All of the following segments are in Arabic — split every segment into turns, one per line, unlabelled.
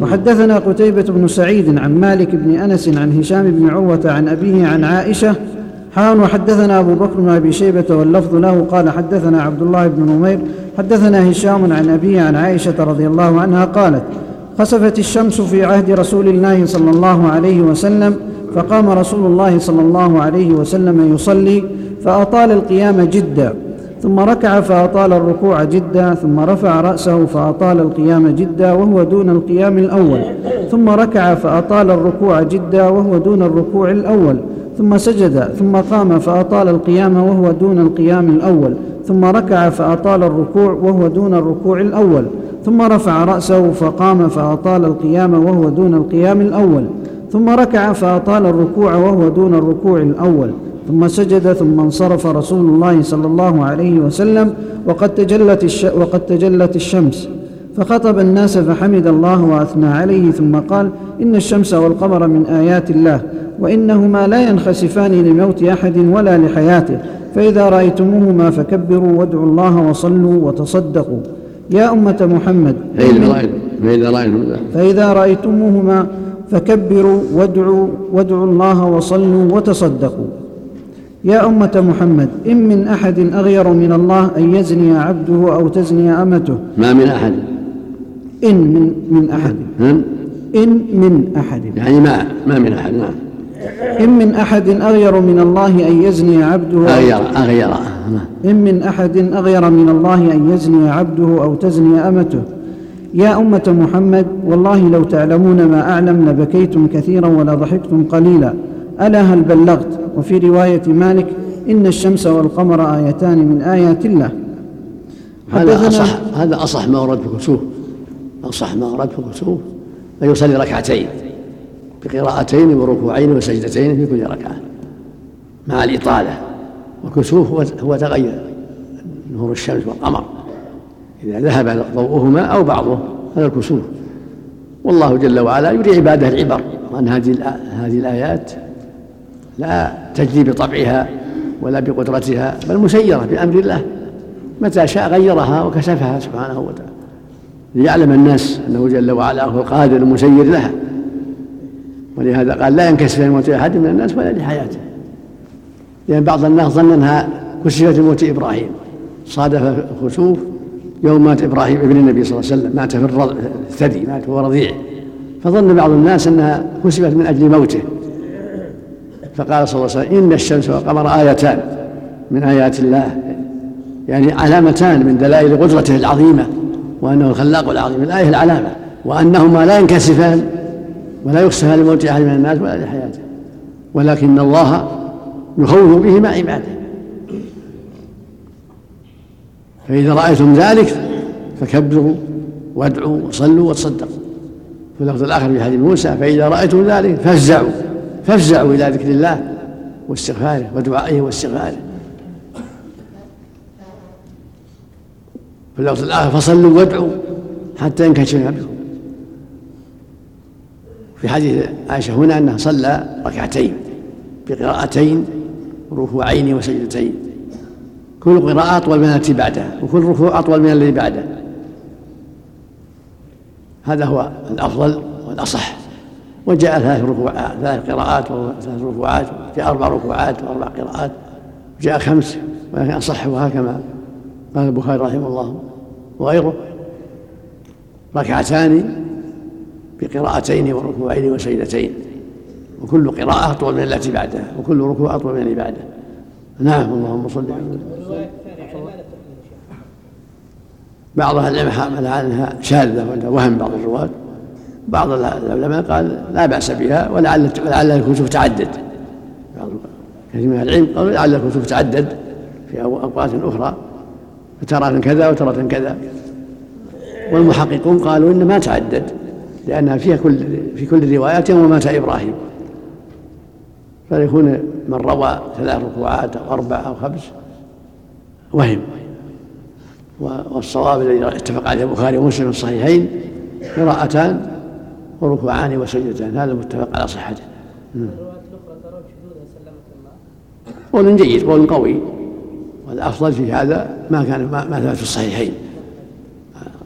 وحدثنا قتيبة بن سعيد عن مالك بن أنس عن هشام بن عروة عن أبيه عن عائشة حان وحدثنا أبو بكر بن أبي شيبة واللفظ له قال حدثنا عبد الله بن نمير حدثنا هشام عن أبيه عن عائشة رضي الله عنها قالت خسفت الشمس في عهد رسول الله صلى الله عليه وسلم فقام رسول الله صلى الله عليه وسلم يصلي فأطال القيام جدا. ثم ركع فأطال الركوع جدا ثم رفع رأسه فأطال القيام جدا وهو دون القيام الأول. ثم ركع فأطال الركوع جدا وهو دون الركوع الأول. ثم سجد ثم قام فأطال القيام وهو دون القيام الأول. ثم ركع فأطال الركوع وهو دون الركوع الأول. ثم رفع رأسه فقام فأطال القيام وهو دون القيام الأول. ثم ركع فأطال الركوع وهو دون الركوع الأول. ثم سجد ثم انصرف رسول الله صلى الله عليه وسلم وقد تجلت, الش وقد تجلت الشمس. فخطب الناس فحمد الله وأثنى عليه ثم قال إن الشمس والقمر من آيات الله وإنهما لا ينخسفان لموت أحد ولا لحياته فإذا رأيتموهما فكبروا وادعوا الله وصلوا وتصدقوا. يا أمة محمد
فإذا رايتم
فإذا رأيتموهما فكبروا وادعوا وادعوا الله وصلوا وتصدقوا. يا أمة محمد إن من أحد أغير من الله أن يزني عبده أو تزني أمته.
ما من أحد.
إن من من أحد. إن من أحد.
يعني ما ما من أحد نعم.
إن من أحد أغير من الله أن يزني عبده
أغير أغير.
إن من أحد أغير من الله أن يزني عبده أو تزني أمته. يا أمة محمد والله لو تعلمون ما أعلم لبكيتم كثيرا ولضحكتم قليلا. ألا هل بلغت؟ وفي رواية مالك إن الشمس والقمر آيتان من آيات الله.
هذا أصح هذا أصح ما ورد في الكسوف أصح ما ورد في الكسوف أن يصلي ركعتين. بقراءتين وركوعين وسجدتين في كل ركعة. مع الإطالة. والكسوف هو تغير. نور الشمس والقمر. إذا ذهب ضوءهما أو بعضه هذا الكسوف. والله جل وعلا يري عباده العبر. وأن هذه هذه الآيات. لا تجري بطبعها ولا بقدرتها بل مسيرة بأمر الله متى شاء غيرها وكشفها سبحانه وتعالى ليعلم الناس أنه جل وعلا هو القادر المسير لها. ولهذا قال لا ينكسف موت أحد من الناس ولا لحياته. لأن بعض الناس ظن أنها كشفت موت إبراهيم. صادف الخسوف يوم مات إبراهيم ابن النبي صلى الله عليه وسلم مات في الثدي مات وهو رضيع. فظن بعض الناس أنها كشفت من أجل موته. فقال صلى الله عليه وسلم إن الشمس والقمر آيتان من آيات الله يعني علامتان من دلائل قدرته العظيمة وأنه الخلاق العظيم الآية العلامة وأنهما لا ينكسفان ولا يخسفان لموت أحد من الناس ولا لحياته ولكن الله يخوف بهما عباده. فإذا رأيتم ذلك فكبروا وادعوا وصلوا وتصدقوا. في اللفظ الآخر في حديث موسى فإذا رأيتم ذلك فافزعوا فافزعوا إلى ذكر الله واستغفاره ودعائه واستغفاره. في اللفظ الآخر فصلوا وادعوا حتى ينكشف عبدكم في حديث عائشة هنا أنه صلى ركعتين بقراءتين وركوعين وسجدتين. كل قراءة أطول من التي بعدها وكل ركوع أطول من الذي بعده. هذا هو الأفضل والأصح. وجاء ثلاث ركوعات ثلاث قراءات وثلاث ركوعات جاء أربع ركوعات وأربع قراءات جاء خمس ولكن أصحها كما قال البخاري رحمه الله وغيره. ركعتان بقراءتين وركوعين وسجدتين وكل قراءة أطول من التي بعدها وكل ركوع أطول من الذي بعده نعم اللهم صل على بعض أهل العلم حمل عنها شاذة وهم بعض الرواة. بعض العلماء قال لا بأس بها ولعل ولعل الكتب تعدد كثير من العلم قالوا لعل الكتب تعدد في أوقات أخرى فترة كذا وترة كذا. والمحققون قالوا ان ما تعدد لأنها فيها كل في كل روايات يوم مات إبراهيم. فيكون من روى ثلاث ركوعات أو أربع أو خمس وهم. والصواب الذي اتفق عليه البخاري ومسلم الصحيحين قراءتان وركوعان وسجدتان هذا متفق على صحته قول جيد قول قوي. والأفضل في هذا ما كان ما ثبت في الصحيحين.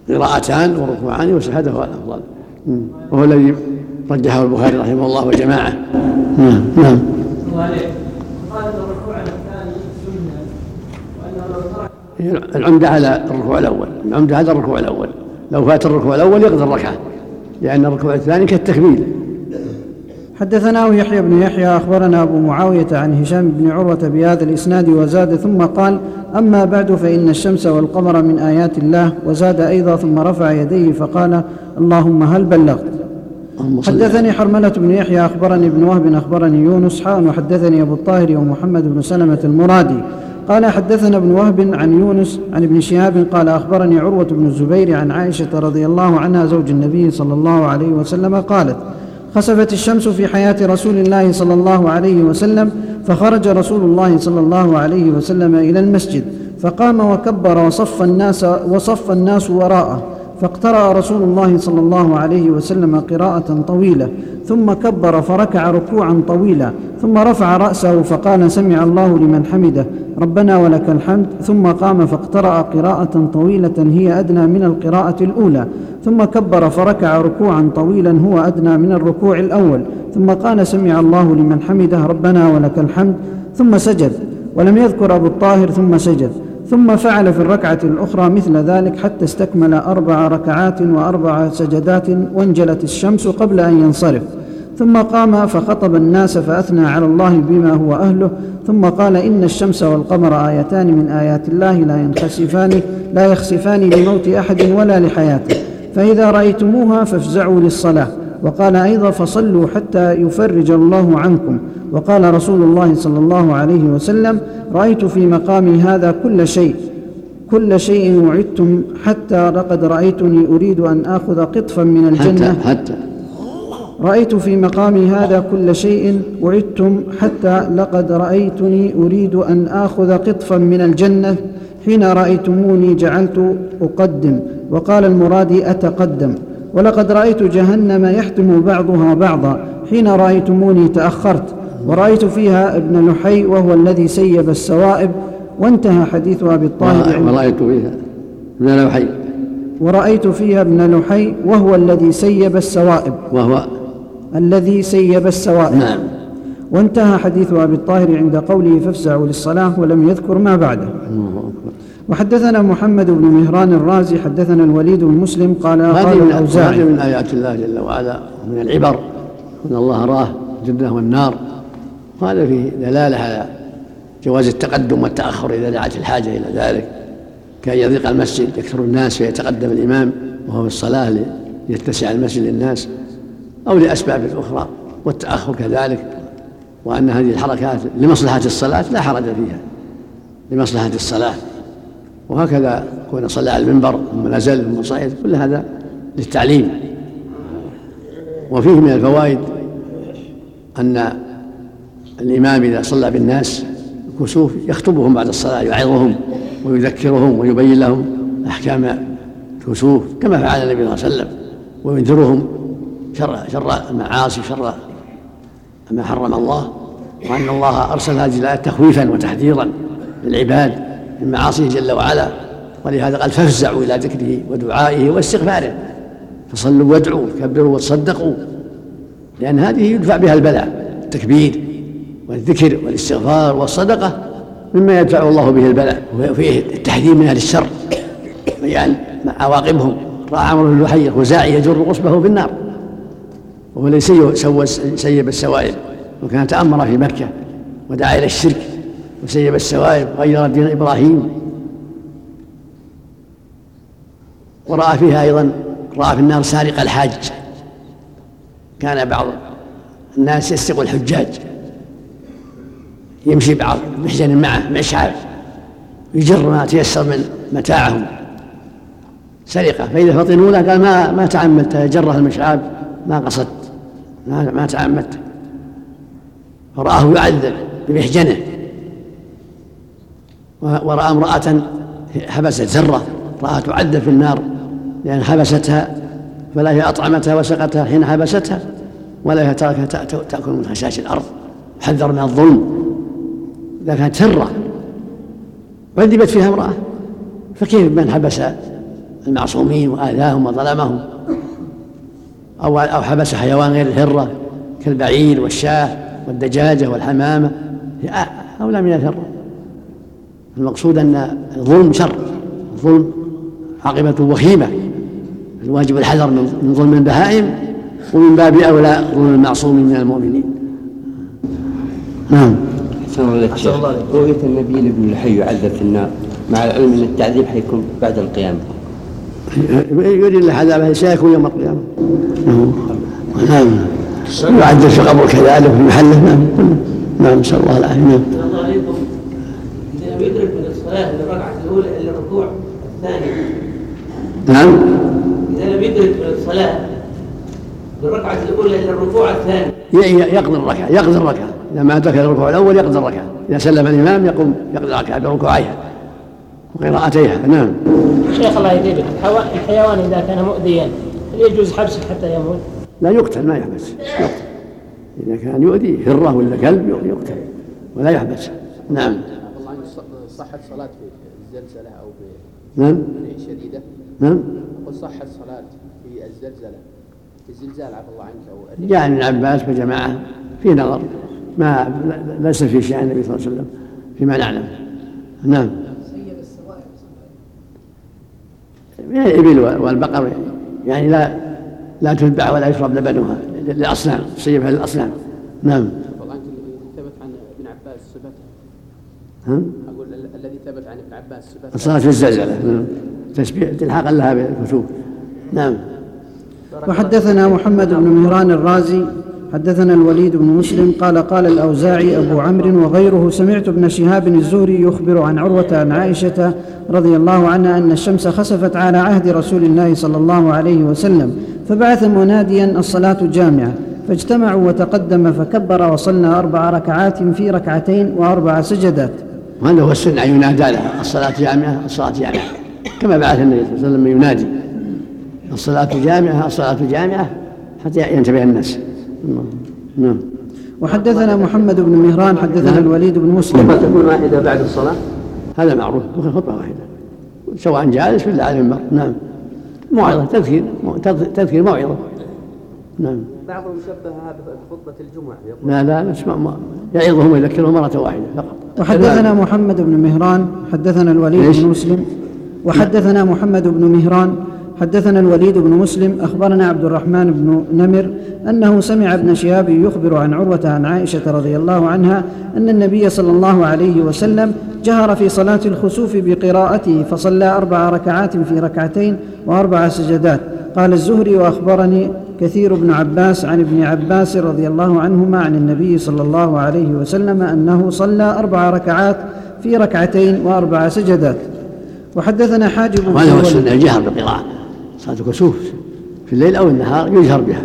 قراءتان وركوعان وسجد هو الأفضل. وهو الذي رجحه البخاري رحمه الله وجماعة. نعم نعم. العمدة على الركوع الأول. العمدة على الركوع الأول. لو فات الركوع الأول يقضي الركعة. لأن الركوع الثاني كالتكميل.
حدثناه يحيى بن يحيى أخبرنا أبو معاوية عن هشام بن عروة بهذا الإسناد وزاد ثم قال أما بعد فإن الشمس والقمر من آيات الله وزاد أيضا ثم رفع يديه فقال اللهم هل بلغت؟ حدثني حرملة بن يحيى أخبرني ابن وهب أخبرني يونس حان وحدثني أبو الطاهر ومحمد بن سلمة المرادي. قال حدثنا ابن وهب عن يونس عن ابن شهاب قال أخبرني عروة بن الزبير عن عائشة رضي الله عنها زوج النبي صلى الله عليه وسلم قالت خسفت الشمس في حياة رسول الله صلى الله عليه وسلم فخرج رسول الله صلى الله عليه وسلم إلى المسجد فقام وكبر وصف الناس وصف الناس وراءه. فاقترأ رسول الله صلى الله عليه وسلم قراءة طويلة ثم كبر فركع ركوعا طويلا ثم رفع رأسه فقال سمع الله لمن حمده ربنا ولك الحمد. ثم قام فاقترأ قراءة طويلة هي أدنى من القراءة الأولى ثم كبر فركع ركوعا طويلا هو أدنى من الركوع الأول ثم قال سمع الله لمن حمده ربنا ولك الحمد. ثم سجد ولم يذكر أبو الطاهر ثم سجد. ثم فعل في الركعة الأخرى مثل ذلك حتى استكمل أربع ركعات وأربع سجدات وانجلت الشمس قبل أن ينصرف. ثم قام فخطب الناس فأثنى على الله بما هو أهله. ثم قال إن الشمس والقمر آيتان من آيات الله لا ينخسفان لا يخسفان لموت أحد ولا لحياته. فإذا رأيتموها فافزعوا للصلاة. وقال أيضا فصلوا حتى يفرج الله عنكم. وقال رسول الله صلى الله عليه وسلم رأيت في مقامي هذا كل شيء كل شيء وعدتم حتى لقد رأيتني أريد أن آخذ قطفا من الجنة.
حتى, حتى.
رأيت في مقامي هذا كل شيء وعدتم حتى لقد رأيتني أريد أن آخذ قطفا من الجنة حين رأيتموني جعلت أقدم. وقال المرادي أتقدم. ولقد رأيت جهنم يحتم بعضها بعضا حين رأيتموني تأخرت. ورأيت فيها ابن لحي وهو الذي سيب السوائب وانتهى حديث أبي الطاهر
ورأيت فيها ابن لحي.
ورأيت فيها ابن لحي وهو الذي سيب السوائب.
وهو
الذي سيب السوائب.
نعم.
وانتهى حديث أبي الطاهر عند قوله فافزعوا للصلاة ولم يذكر ما بعده. وحدثنا محمد بن مهران الرازي حدثنا الوليد بن مسلم قال قال
الأوزاعي. هذه من آيات الله جل وعلا ومن العبر أن الله رآه الجنة والنار. وهذا فيه دلالة على جواز التقدم والتأخر إذا دعت الحاجة إلى ذلك. كأن يضيق المسجد يكثر الناس فيتقدم الإمام وهو في الصلاة ليتسع المسجد للناس. أو لأسباب أخرى والتأخر كذلك. وأن هذه الحركات لمصلحة الصلاة لا حرج فيها. لمصلحة الصلاة. وهكذا كون صلى على المنبر ثم نزل ثم صعد كل هذا للتعليم. وفيه من الفوائد أن الإمام إذا صلى بالناس كسوف يخطبهم بعد الصلاة يعظهم ويذكرهم ويبين لهم أحكام الكسوف كما فعل النبي صلى الله عليه وسلم وينذرهم شر شر المعاصي شر ما حرم الله وأن الله أرسل هذه الآية تخويفا وتحذيرا للعباد من معاصيه جل وعلا. ولهذا قال فافزعوا إلى ذكره ودعائه واستغفاره فصلوا وادعوا كبروا وتصدقوا. لأن هذه يدفع بها البلاء التكبير والذكر والاستغفار والصدقة مما يدفع الله به البلاء وفيه التحذير من أهل الشر. بيان عواقبهم رأى عمرو بن لحي خزاعي يجر قصبه في النار. وهو الذي سيب السوائب وكان تأمر في مكة ودعا إلى الشرك وسيب السوائب غير دين إبراهيم. ورأى فيها أيضا رأى في النار سارق الحاج. كان بعض الناس يسرق الحجاج. يمشي بعض محجن معه مشعر يجر ما تيسر من متاعهم. سرقة فإذا فطنوا له قال ما ما تعمدت جره المشعاب ما قصدت ما, ما تعمدت. فرآه يعذب بمحجنه ورأى امرأة حبست زرة رآها تعذب في النار لأن حبستها فلا هي أطعمتها وسقتها حين حبستها ولا هي تركها تأكل من خشاش الأرض. حذر من الظلم. إذا كانت سرة عذبت فيها امرأة فكيف من حبس المعصومين وآذاهم وظلمهم؟ أو أو حبس حيوان غير الهرة كالبعير والشاة والدجاجة والحمامة؟ هؤلاء من الهرة المقصود أن الظلم شر. الظلم عاقبته وخيمة. الواجب الحذر من ظلم البهائم ومن باب أولى ظلم المعصوم من المؤمنين.
نعم. أحسن الله عليك. رؤية النبي لابن الحي يعذب في النار. مع العلم أن التعذيب حيكون بعد القيامة.
يريد الله عذابه سيكون يوم القيامة. نعم. يعذب في قبر كذلك في محله. نعم. نعم نسأل الله العافية. نعم.
إذا لم يدرك من الصلاة الركعة الأولى إلا الركوع الثاني.
نعم.
إذا لم يدرك من الصلاة بالركعة الأولى إلا الركوع الثاني.
يقضي الركعة يقضي الركعة. إذا ما أدرك الركوع الأول يقضي الركعة. إذا سلم الإمام يقوم يقضي الركعة بركوعيها وقراءتيها. نعم.
شيخ الله يجزيك الحيوان إذا كان مؤذيا هل يجوز حبسه حتى يموت؟
لا يقتل ما يحبس. يقتل. إذا كان يؤذي هرة ولا كلب يقتل ولا يحبس. نعم.
صحت صلاة في الزلزلة أو
نعم.
شديدة.
نعم.
صحت صلاة في الزلزلة. في الزلزال عفى الله عنك أو
جاء ابن عباس بجماعة في نظر. ما ليس في شأن النبي صلى الله عليه وسلم فيما نعلم. نعم. من الإبل والبقر يعني لا لا تتبع ولا يشرب لبنها للأصنام تصيبها للأصنام. نعم.
ثبت عن ابن عباس صفته؟
ها؟
أقول الذي ثبت عن ابن عباس صفته.
الصلاة في الزلزلة. نعم تسبيح تلحاقا لها بالكسوف نعم.
وحدثنا محمد بن مهران الرازي حدثنا الوليد بن مسلم قال قال الأوزاعي أبو عمرو وغيره سمعت ابن شهاب الزهري يخبر عن عروة عن عائشة رضي الله عنها أن الشمس خسفت على عهد رسول الله صلى الله عليه وسلم فبعث مناديا الصلاة جامعة فاجتمعوا وتقدم فكبر وصلنا أربع ركعات في ركعتين وأربع سجدات.
وهذا هو السنة أن ينادى لها الصلاة جامعة؟ الصلاة جامعة. كما بعث النبي صلى الله عليه وسلم ينادي. الصلاة جامعة الصلاة جامعة حتى ينتبه الناس. نعم.
وحدثنا محمد بن مهران حدثنا نعم. الوليد بن مسلم.
خطبة تكون واحدة بعد الصلاة.
هذا معروف خطبة واحدة. سواء جالس ولا على المنبر نعم. موعظة تذكير تذكير موعظة. نعم.
بعضهم شبهها بخطبة الجمعة
يقول. لا لا نسمع يعظهم ويذكرهم مرة واحدة فقط.
وحدثنا محمد بن مهران حدثنا الوليد بن مسلم. وحدثنا محمد بن مهران حدثنا الوليد بن مسلم أخبرنا عبد الرحمن بن نمر أنه سمع ابن شهاب يخبر عن عروة عن عائشة رضي الله عنها أن النبي صلى الله عليه وسلم جهر في صلاة الخسوف بقراءته فصلى أربع ركعات في ركعتين وأربع سجدات. قال الزهري وأخبرني كثير بن عباس عن ابن عباس رضي الله عنهما عن النبي صلى الله عليه وسلم أنه صلى أربع ركعات في ركعتين وأربع سجدات. وحدثنا حاجب
وهذا هو السنة الجهر بالقراءة. صلاة الكسوف في الليل أو النهار يجهر بها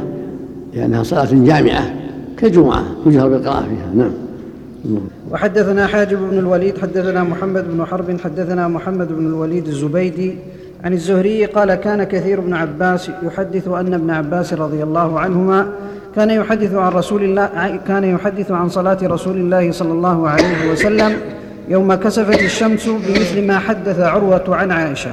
لأنها صلاة جامعة كالجمعة يجهر بالقراءة فيها نعم.
وحدثنا حاجب بن الوليد حدثنا محمد بن حرب حدثنا محمد بن الوليد الزبيدي عن الزهري قال كان كثير بن عباس يحدث أن ابن عباس رضي الله عنهما كان يحدث عن رسول الله كان يحدث عن صلاة رسول الله صلى الله عليه وسلم يوم كسفت الشمس بمثل ما حدث عروة عن عائشة.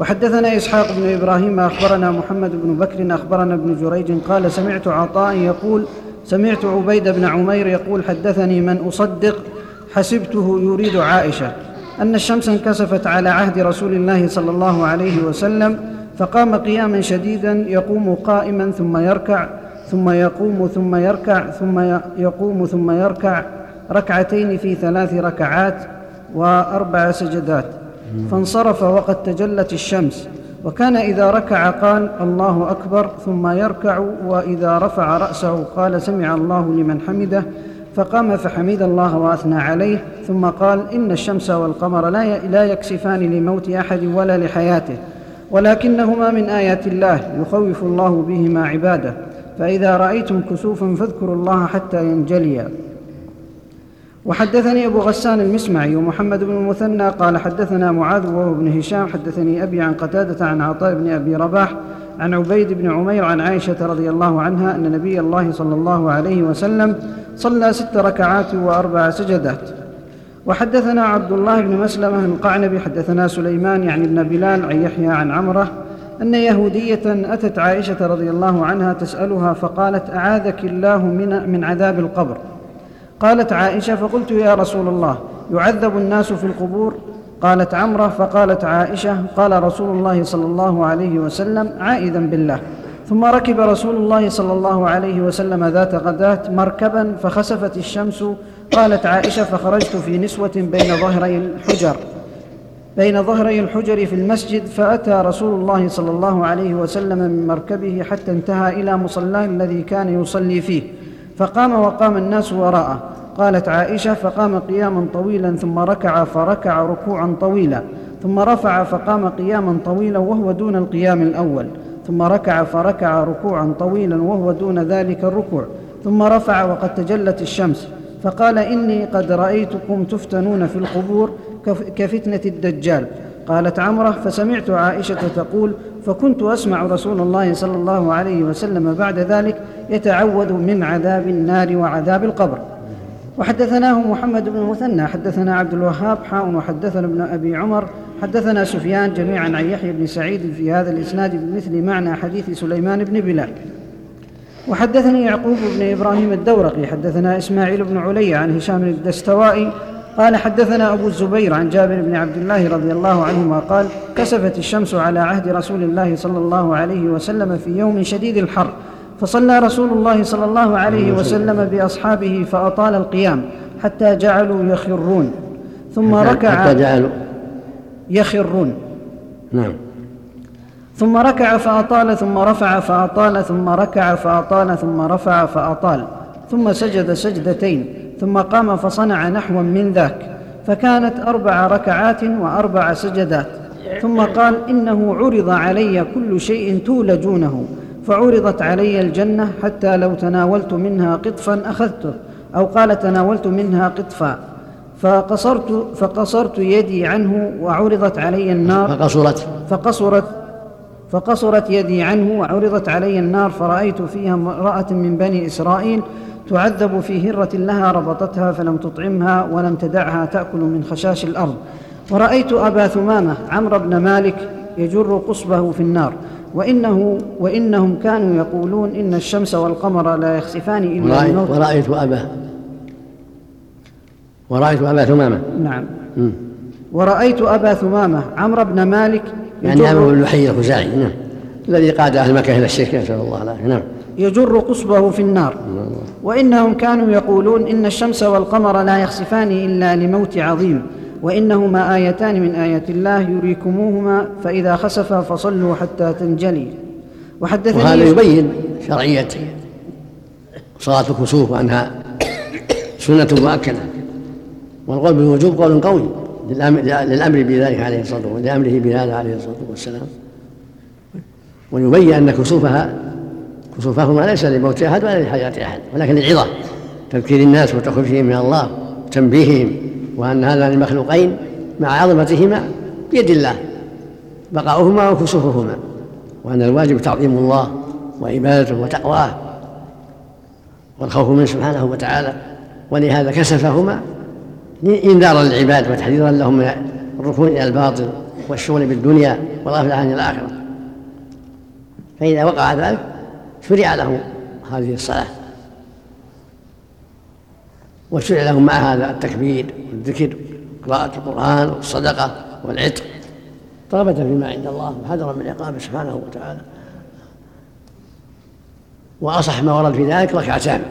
وحدثنا إسحاق بن إبراهيم أخبرنا محمد بن بكر أخبرنا ابن جريج قال سمعت عطاء يقول سمعت عبيد بن عمير يقول حدثني من أصدق حسبته يريد عائشة أن الشمس انكسفت على عهد رسول الله صلى الله عليه وسلم فقام قياما شديدا يقوم قائما ثم يركع ثم يقوم ثم يركع ثم يقوم ثم يركع ركعتين في ثلاث ركعات وأربع سجدات. فانصرف وقد تجلت الشمس. وكان إذا ركع قال الله أكبر ثم يركع وإذا رفع رأسه قال سمع الله لمن حمده فقام فحمد الله وأثنى عليه ثم قال إن الشمس والقمر لا يكسفان لموت أحد ولا لحياته ولكنهما من آيات الله يخوف الله بهما عباده. فإذا رأيتم كسوفا فاذكروا الله حتى ينجليا وحدثني أبو غسان المسمعي ومحمد بن المثنى قال حدثنا معاذ وهو بن هشام حدثني أبي عن قتادة عن عطاء بن أبي رباح عن عبيد بن عمير عن عائشة رضي الله عنها أن نبي الله صلى الله عليه وسلم صلى ست ركعات وأربع سجدات. وحدثنا عبد الله بن مسلمة القعنبي حدثنا سليمان يعني ابن بلال عن يحيى عن عمرة أن يهودية أتت عائشة رضي الله عنها تسألها فقالت أعاذك الله من, من عذاب القبر. قالت عائشة فقلت يا رسول الله يعذب الناس في القبور؟ قالت عمره فقالت عائشة قال رسول الله صلى الله عليه وسلم عائذا بالله. ثم ركب رسول الله صلى الله عليه وسلم ذات غداة مركبا فخسفت الشمس. قالت عائشة فخرجت في نسوة بين ظهري الحجر بين ظهري الحجر في المسجد فأتى رسول الله صلى الله عليه وسلم من مركبه حتى انتهى إلى مصلاه الذي كان يصلي فيه. فقام وقام الناس وراءه. قالت عائشة فقام قياما طويلا ثم ركع فركع ركوعا طويلا. ثم رفع فقام قياما طويلا وهو دون القيام الأول. ثم ركع فركع ركوعا طويلا وهو دون ذلك الركوع. ثم رفع وقد تجلت الشمس. فقال إني قد رأيتكم تفتنون في القبور كفتنة الدجال. قالت عمرة فسمعت عائشة تقول فكنت أسمع رسول الله صلى الله عليه وسلم بعد ذلك يتعوذ من عذاب النار وعذاب القبر. وحدثناه محمد بن المثنى حدثنا عبد الوهاب حاء وحدثنا ابن أبي عمر حدثنا سفيان جميعا عن يحيى بن سعيد في هذا الإسناد بمثل معنى حديث سليمان بن بلال. وحدثني يعقوب بن إبراهيم الدورقي حدثنا إسماعيل بن علي عن هشام الدستوائي قال حدثنا أبو الزبير عن جابر بن عبد الله رضي الله عنهما قال كسفت الشمس على عهد رسول الله صلى الله عليه وسلم في يوم شديد الحر فصلى رسول الله صلى الله عليه وسلم بأصحابه فأطال القيام حتى جعلوا يخرون. ثم ركع
حتى جعلوا
يخرون.
نعم.
ثم ركع فأطال ثم رفع فأطال ثم ركع فأطال ثم رفع فأطال. ثم سجد سجدتين ثم قام فصنع نحوا من ذاك. فكانت أربع ركعات وأربع سجدات. ثم قال إنه عرض علي كل شيء تولجونه. فعرضت علي الجنة حتى لو تناولت منها قطفا أخذته أو قال تناولت منها قطفا. فقصرت فقصرت يدي عنه وعرضت علي النار.
فقصرت.
فقصرت فقصرت يدي عنه وعرضت علي النار فرأيت فيها امرأة من بني إسرائيل تعذب في هرة لها ربطتها فلم تطعمها ولم تدعها تأكل من خشاش الأرض. ورأيت أبا ثمامة عمرو بن مالك يجر قصبه في النار. وإنه وإنهم كانوا يقولون إن الشمس والقمر لا يخسفان إلا
الموت. ورأيت أبا. ورأيت أبا ثمامة.
نعم. م. ورأيت أبا ثمامة عمرو بن مالك
يعني عمرو بن لحي الخزاعي. نعم. الذي قاد أهل مكة إلى الشرك نسأل الله العافية. نعم.
يجر قصبه في النار. وإنهم كانوا يقولون إن الشمس والقمر لا يخسفان إلا لموت عظيم. وإنهما آيتان من آيات الله يريكموهما فإذا خسفا فصلوا حتى تنجلي.
وحدثني وهذا يبين شرعية صلاة الكسوف وأنها سنة مؤكدة. والقول بالوجوب قول قوي للأمر بذلك عليه الصلاة والسلام لأمره بهذا عليه الصلاة والسلام. ويبين أن كسوفها كسوفهما ليس لموت أحد ولا لحياة أحد ولكن للعظة تذكير الناس وتخويفهم من الله وتنبيههم وأن هذان المخلوقين مع عظمتهما بيد الله بقاؤهما وكسوفهما وأن الواجب تعظيم الله وعبادته وتقواه والخوف منه سبحانه وتعالى ولهذا كسفهما إنذارا للعباد وتحذيرا لهم من الركون إلى الباطل والشغل بالدنيا والغفلة عن الآخرة. فإذا وقع ذلك شرع له هذه الصلاة. وشرع لهم مع هذا التكبير والذكر قراءة القرآن والصدقة والعتق. رغبة فيما عند الله وحذرا من عقابه سبحانه وتعالى. وأصح ما ورد في ذلك ركعتان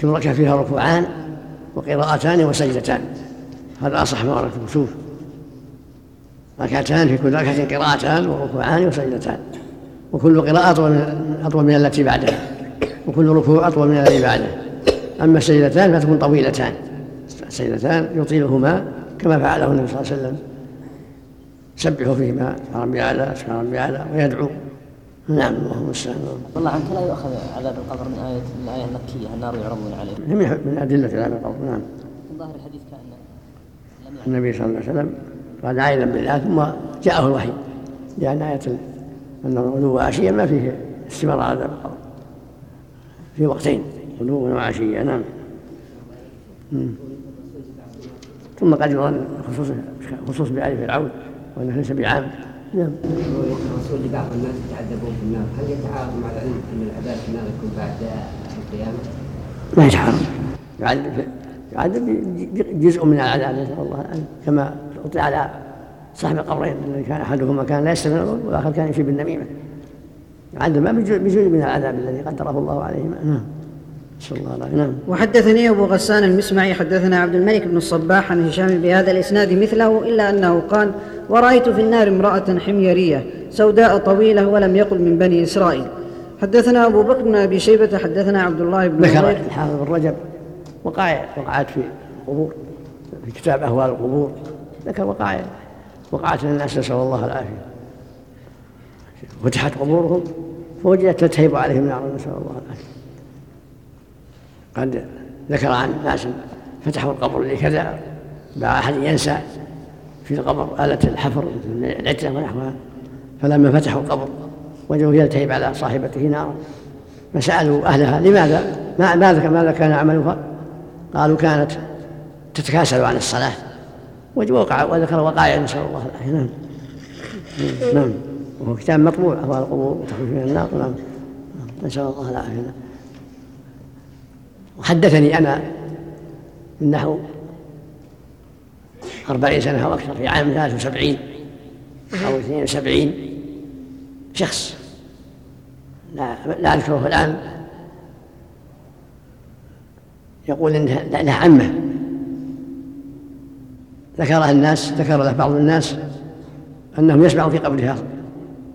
كل ركعة فيها ركوعان وقراءتان وسجدتان. هذا أصح ما ورد في الكسوف ركعتان في كل ركعة قراءتان وركوعان وسجدتان. وكل قراءة أطول من التي بعدها. وكل ركوع أطول من الذي بعده أما السجدتان فتكون طويلتان. السجدتان يطيلهما كما فعله النبي صلى الله عليه وسلم. سبحوا فيهما سبحان ربي أعلى سبحان ربي أعلى ويدعو. نعم اللهم المستعان
والله عنك لا يؤخذ عذاب القبر من آية من الآية المكية النار يعرضون عليه.
من أدلة عذاب القبر نعم.
ظاهر الحديث كأن
النبي صلى الله عليه وسلم قال عائلا بالله ثم جاءه الوحي. لأن آية أن الغدو وعشيا ما فيه استمرار عذاب القبر في وقتين. غدو وعشيا نعم. ثم قد يظن خصوص خصوص بآل فرعون وأنه ليس بعام نعم.
الرسول لبعض الناس يتعذبون في النار هل يتعارض مع العلم أن العذاب في النار يكون بعد القيامة؟
ما يتعارض. يعذب يعذب جزء من العذاب نسأل الله العافيه كما أطلع على صاحب القبرين الذي كان أحدهما كان لا يستمر والآخر كان يمشي بالنميمه يعذب بجزء من العذاب الذي قدره الله عليهما. نعم. نسأل الله العافية. نعم.
وحدثني أبو غسان المسمعي حدثنا عبد الملك بن الصباح عن هشام بهذا الإسناد مثله إلا أنه قال ورأيت في النار امرأة حميرية سوداء طويلة ولم يقل من بني إسرائيل. حدثنا أبو بكر بن أبي شيبة حدثنا عبد الله بن
ذكر الحافظ بن رجب وقائع وقعت في القبور في كتاب أهوال القبور. ذكر وقائع وقعت للناس نسأل الله العافية. فتحت قبورهم فوجدت تتهيب عليهم نار نسأل الله العافية. قد ذكر عن ناس فتحوا القبر لكذا مع أحد ينسى في القبر آلة الحفر العتلة ونحوها. فلما فتحوا القبر وجدوا يلتهب على صاحبته نارا. فسألوا أهلها لماذا؟ ما ماذا ماذا كان عملها قالوا كانت تتكاسل عن الصلاة. ووقع وذكر وقائع نسأل الله العافية. نعم. نعم. وهو كتاب مطبوع أهوال القبور وتخرج من النار. نعم. نسأل الله العافية. وحدثني أنا من نحو أربعين سنة أو أكثر في عام ثلاث وسبعين أو اثنين وسبعين شخص لا, لا أذكره الآن يقول إنها له عمة. ذكرها الناس ذكر له بعض الناس أنهم يسمعوا في قبرها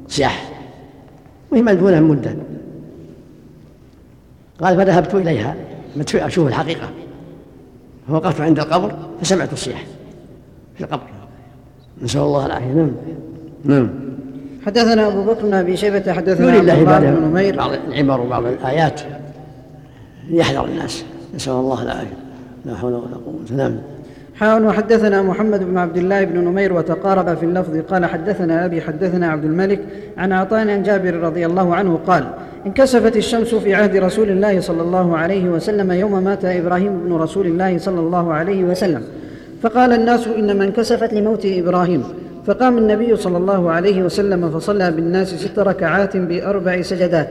صياح وهي مدفونة من مدة. قال فذهبت إليها. أشوف الحقيقة. فوقفت عند القبر فسمعت الصياح في القبر. نسأل الله العافية. نعم. نعم.
حدثنا أبو بكر بن أبي شيبة حدثنا
عبد الله بن نمير. بعض العبر وبعض الآيات. يحذر الناس. نسأل الله العافية. لا حول ولا قوة نعم.
حاول وحدثنا محمد بن عبد الله بن نمير وتقارب في اللفظ. قال حدثنا أبي حدثنا عبد الملك عن عطاء عن جابر رضي الله عنه قال انكسفت الشمس في عهد رسول الله صلى الله عليه وسلم يوم مات إبراهيم بن رسول الله صلى الله عليه وسلم. فقال الناس إنما انكسفت لموت إبراهيم. فقام النبي صلى الله عليه وسلم فصلى بالناس ست ركعات بأربع سجدات.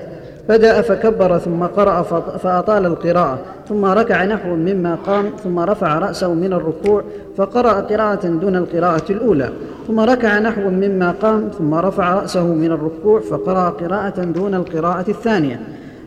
بدا فكبر ثم قرأ فأطال القراءة ثم ركع نحو مما قام ثم رفع رأسه من الركوع فقرأ قراءة دون القراءة الأولى ثم ركع نحو مما قام ثم رفع رأسه من الركوع فقرأ قراءة دون القراءة الثانية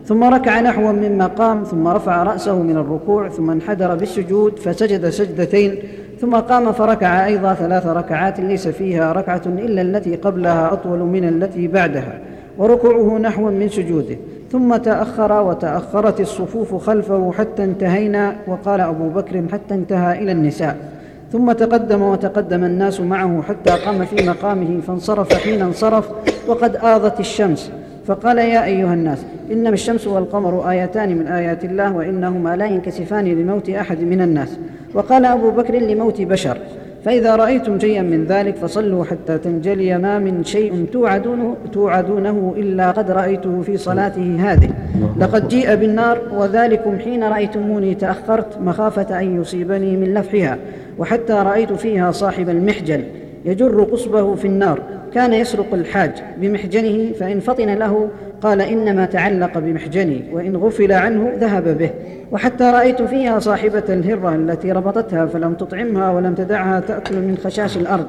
ثم ركع نحوا مما قام ثم رفع رأسه من الركوع ثم انحدر بالسجود فسجد سجدتين ثم قام فركع أيضا ثلاث ركعات ليس فيها ركعة إلا التي قبلها أطول من التي بعدها. وركوعه نحو من سجوده ثم تأخر وتأخرت الصفوف خلفه حتى انتهينا وقال أبو بكر حتى انتهى إلى النساء. ثم تقدم وتقدم الناس معه حتى قام في مقامه فانصرف حين انصرف وقد آضت الشمس. فقال يا أيها الناس إنما الشمس والقمر آيتان من آيات الله وإنهما لا ينكسفان لموت أحد من الناس. وقال أبو بكر لموت بشر. فإذا رأيتم شيئا من ذلك فصلوا حتى تنجلي ما من شيء توعدونه, توعدونه إلا قد رأيته في صلاته هذه. لقد جيء بالنار وذلكم حين رأيتموني تأخرت مخافة أن يصيبني من لفحها وحتى رأيت فيها صاحب المحجل يجر قصبه في النار. كان يسرق الحاج بمحجنه فإن فطن له قال إنما تعلق بمحجني وإن غفل عنه ذهب به. وحتى رأيت فيها صاحبة الهرة التي ربطتها فلم تطعمها ولم تدعها تأكل من خشاش الأرض.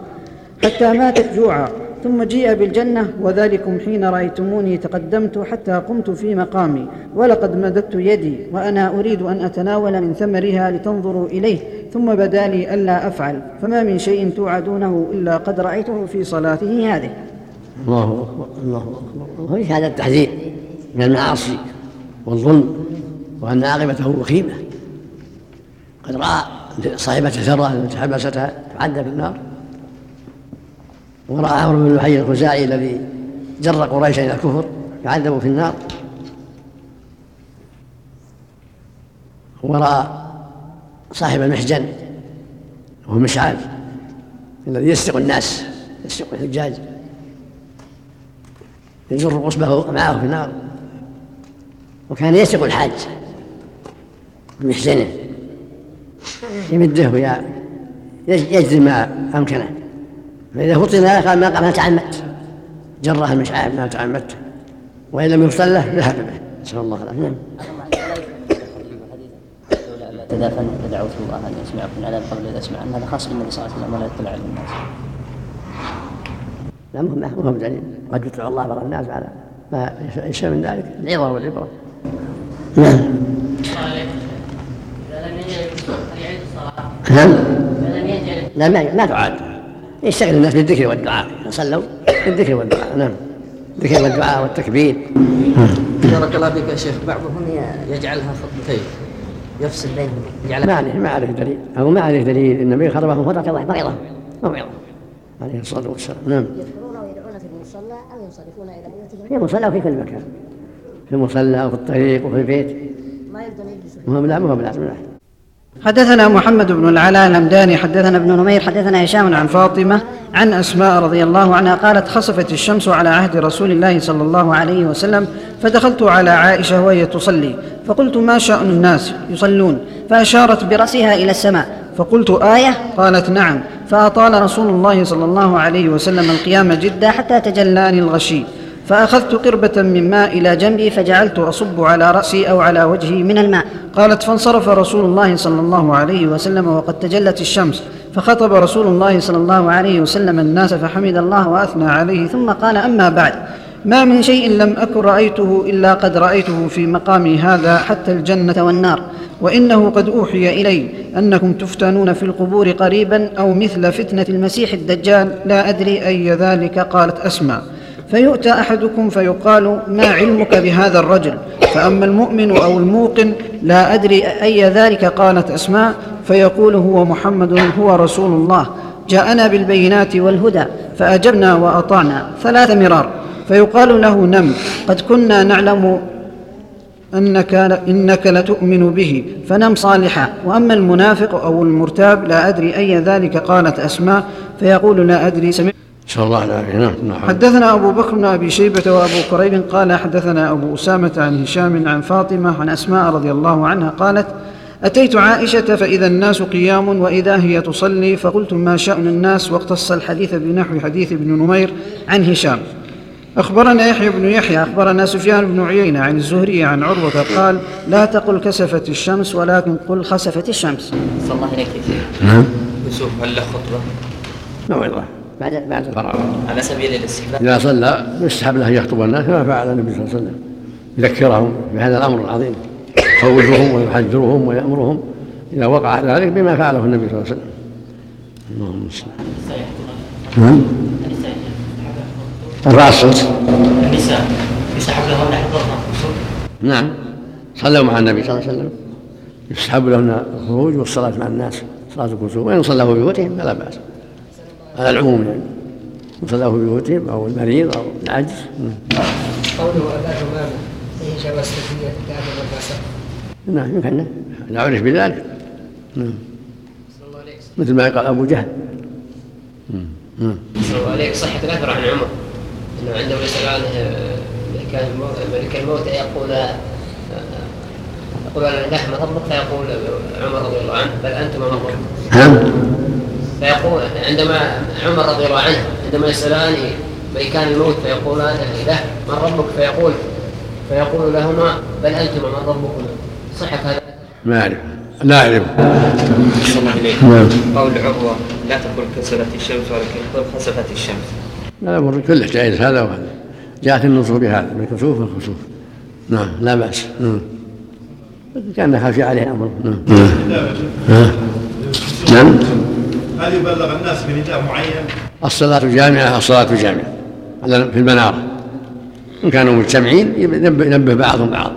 حتى ماتت جوعا ثم جيء بالجنة وذلكم حين رأيتموني تقدمت حتى قمت في مقامي. ولقد مددت يدي وأنا أريد أن أتناول من ثمرها لتنظروا إليه. ثم بدا لي ألا أفعل فما من شيء توعدونه إلا قد رأيته في صلاته هذه.
الله أكبر الله أكبر. وفي هذا التحذير من المعاصي والظلم وأن عاقبته وخيمة قد رأى صاحبة الثرة التي حبستها تعدى في النار ورأى عمرو بن لحي الخزاعي الذي جر قريشا إلى الكفر يعذب في النار. ورأى صاحب المحجن وهو مشعل الذي يسرق الناس يسرق الحجاج. يجر قصبه معه في النار. وكان يسرق الحاج بمحزنه يمده يجزي ما أمكنه. فإذا فطن قال ما قال تعمدت جره المشعار ما تعمدت وإن لم يرسل له ذهب به. نسأل الله العافية. نعم.
تدافن فدعوت الله ان يسمعكم العذاب قبل ان اسمع هذا خاص بالنبي صلى الله عليه وسلم ولا يطلع على الناس.
لا مهم مهم دليل قد يطلع الله بعض الناس على ما يشاء من ذلك. العظه والعبرة. نعم. نعم لا ما ما تعاد يشتغل الناس بالذكر والدعاء. صلوا. بالذكر والدعاء. نعم. الذكر والدعاء والتكبير.
بارك الله فيك يا شيخ. بعضهم يجعلها خطبتين. يفصل بينهم. يجعلها
ما عليه ما عليه دليل. أو ما عليه دليل. النبي خطبهم خطبه الله موعظه موعظه عليه الصلاة والسلام. نعم
يذكرون ويدعون في المصلى أو ينصرفون إلى بيوتهم
في المصلى وفي كل مكان. في المصلى وفي الطريق وفي البيت.
ما يرضون يجلسوا فيه.
مهم لا مهم لا.
حدثنا محمد بن العلاء الهمداني حدثنا ابن نمير حدثنا هشام عن فاطمة عن أسماء رضي الله عنها قالت خسفت الشمس على عهد رسول الله صلى الله عليه وسلم فدخلت على عائشة وهي تصلي فقلت ما شأن الناس يصلون؟ فأشارت برأسها إلى السماء. فقلت آية؟ قالت نعم. فأطال رسول الله صلى الله عليه وسلم القيام جدا حتى تجلاني الغشي. فأخذت قربة من ماء إلى جنبي فجعلت أصب على رأسي أو على وجهي من الماء. قالت فانصرف رسول الله صلى الله عليه وسلم وقد تجلت الشمس. فخطب رسول الله صلى الله عليه وسلم الناس فحمد الله وأثنى عليه. ثم قال أما بعد. ما من شيء لم أكن رأيته إلا قد رأيته في مقامي هذا حتى الجنة والنار. وإنه قد أوحي إلي أنكم تفتنون في القبور قريبا أو مثل فتنة المسيح الدجال. لا أدري أي ذلك قالت أسمع فيؤتى أحدكم فيقال ما علمك بهذا الرجل؟ فأما المؤمن أو الموقن لا أدري أي ذلك قالت اسماء فيقول هو محمد هو رسول الله. جاءنا بالبينات والهدى فأجبنا وأطعنا. ثلاث مرار. فيقال له نم. قد كنا نعلم أنك إنك لتؤمن به فنم صالحا. وأما المنافق أو المرتاب لا أدري أي ذلك قالت أسماء فيقول لا أدري. سمعت
نسال الله العافيه نعم نعم.
حدثنا أبو بكر بن أبي شيبة وأبو كريب قال حدثنا أبو أسامة عن هشام عن فاطمة عن أسماء رضي الله عنها قالت أتيت عائشة فإذا الناس قيام وإذا هي تصلي فقلت ما شأن الناس واقتص الحديث بنحو حديث ابن نمير عن هشام. أخبرنا يحيى بن يحيى أخبرنا سفيان بن عيينة عن الزهري عن عروة قال لا تقل كسفت الشمس ولكن قل خسفت الشمس.
صلى الله عليك يا شيخ.
نعم.
يوسف هل له خطبة؟
موعظه بعد بعد الفراغ
على سبيل الاستحباب.
إذا صلى يستحب له أن يخطب الناس كما فعل النبي صلى الله عليه وسلم. يذكرهم بهذا الأمر العظيم. يخوفهم ويحذرهم ويأمرهم إذا وقع ذلك بما فعله النبي صلى الله عليه وسلم. اللهم المستعان نعم. رفع الصوت
النساء يسحب لهن حفظها
نعم. صلوا مع النبي صلى الله عليه وسلم. يسحب لهن الخروج والصلاة مع الناس. صلاة الكسوف. وإن صلوا في بيوتهم فلا بأس. على العموم يعني. إن صلوا في بيوتهم أو المريض أو العجز.
قوله أبا ثمامة فيه جواز الكافر والفاسق
نعم يمكن. إذا عرف بذلك. نعم. مثل ما قال أبو جهل. نعم.
صلى الله عليك صحة الأثر عن عمر. أنه عندما يسأل عنه ملك الموت ملك الموت يقول يقول أنا لحم ربك فيقول عمر رضي الله عنه بل أنتم من ربك
نعم
فيقول عندما عمر رضي الله عنه عندما يسألان ملكان الموت فيقولان له من ربك؟ فيقول فيقول لهما بل أنتم من ربكما صحة هذا؟
ما أعرف. لا
الله عليه
نعم.
قول عروة لا تقل كسرت الشمس ولكن قل خسفت الشمس.
لا الأمر كله جائز هذا وهذا. جاءت النصوص بهذا بالكسوف والخسوف نعم لا بأس. نعم. كان خافي عليه الأمر نعم. ها. نعم.
هل يبلغ الناس بنداء معين؟
الصلاة جامعة الصلاة جامعة في المنارة. إن كانوا مجتمعين ينبه, ينبه بعضهم بعض.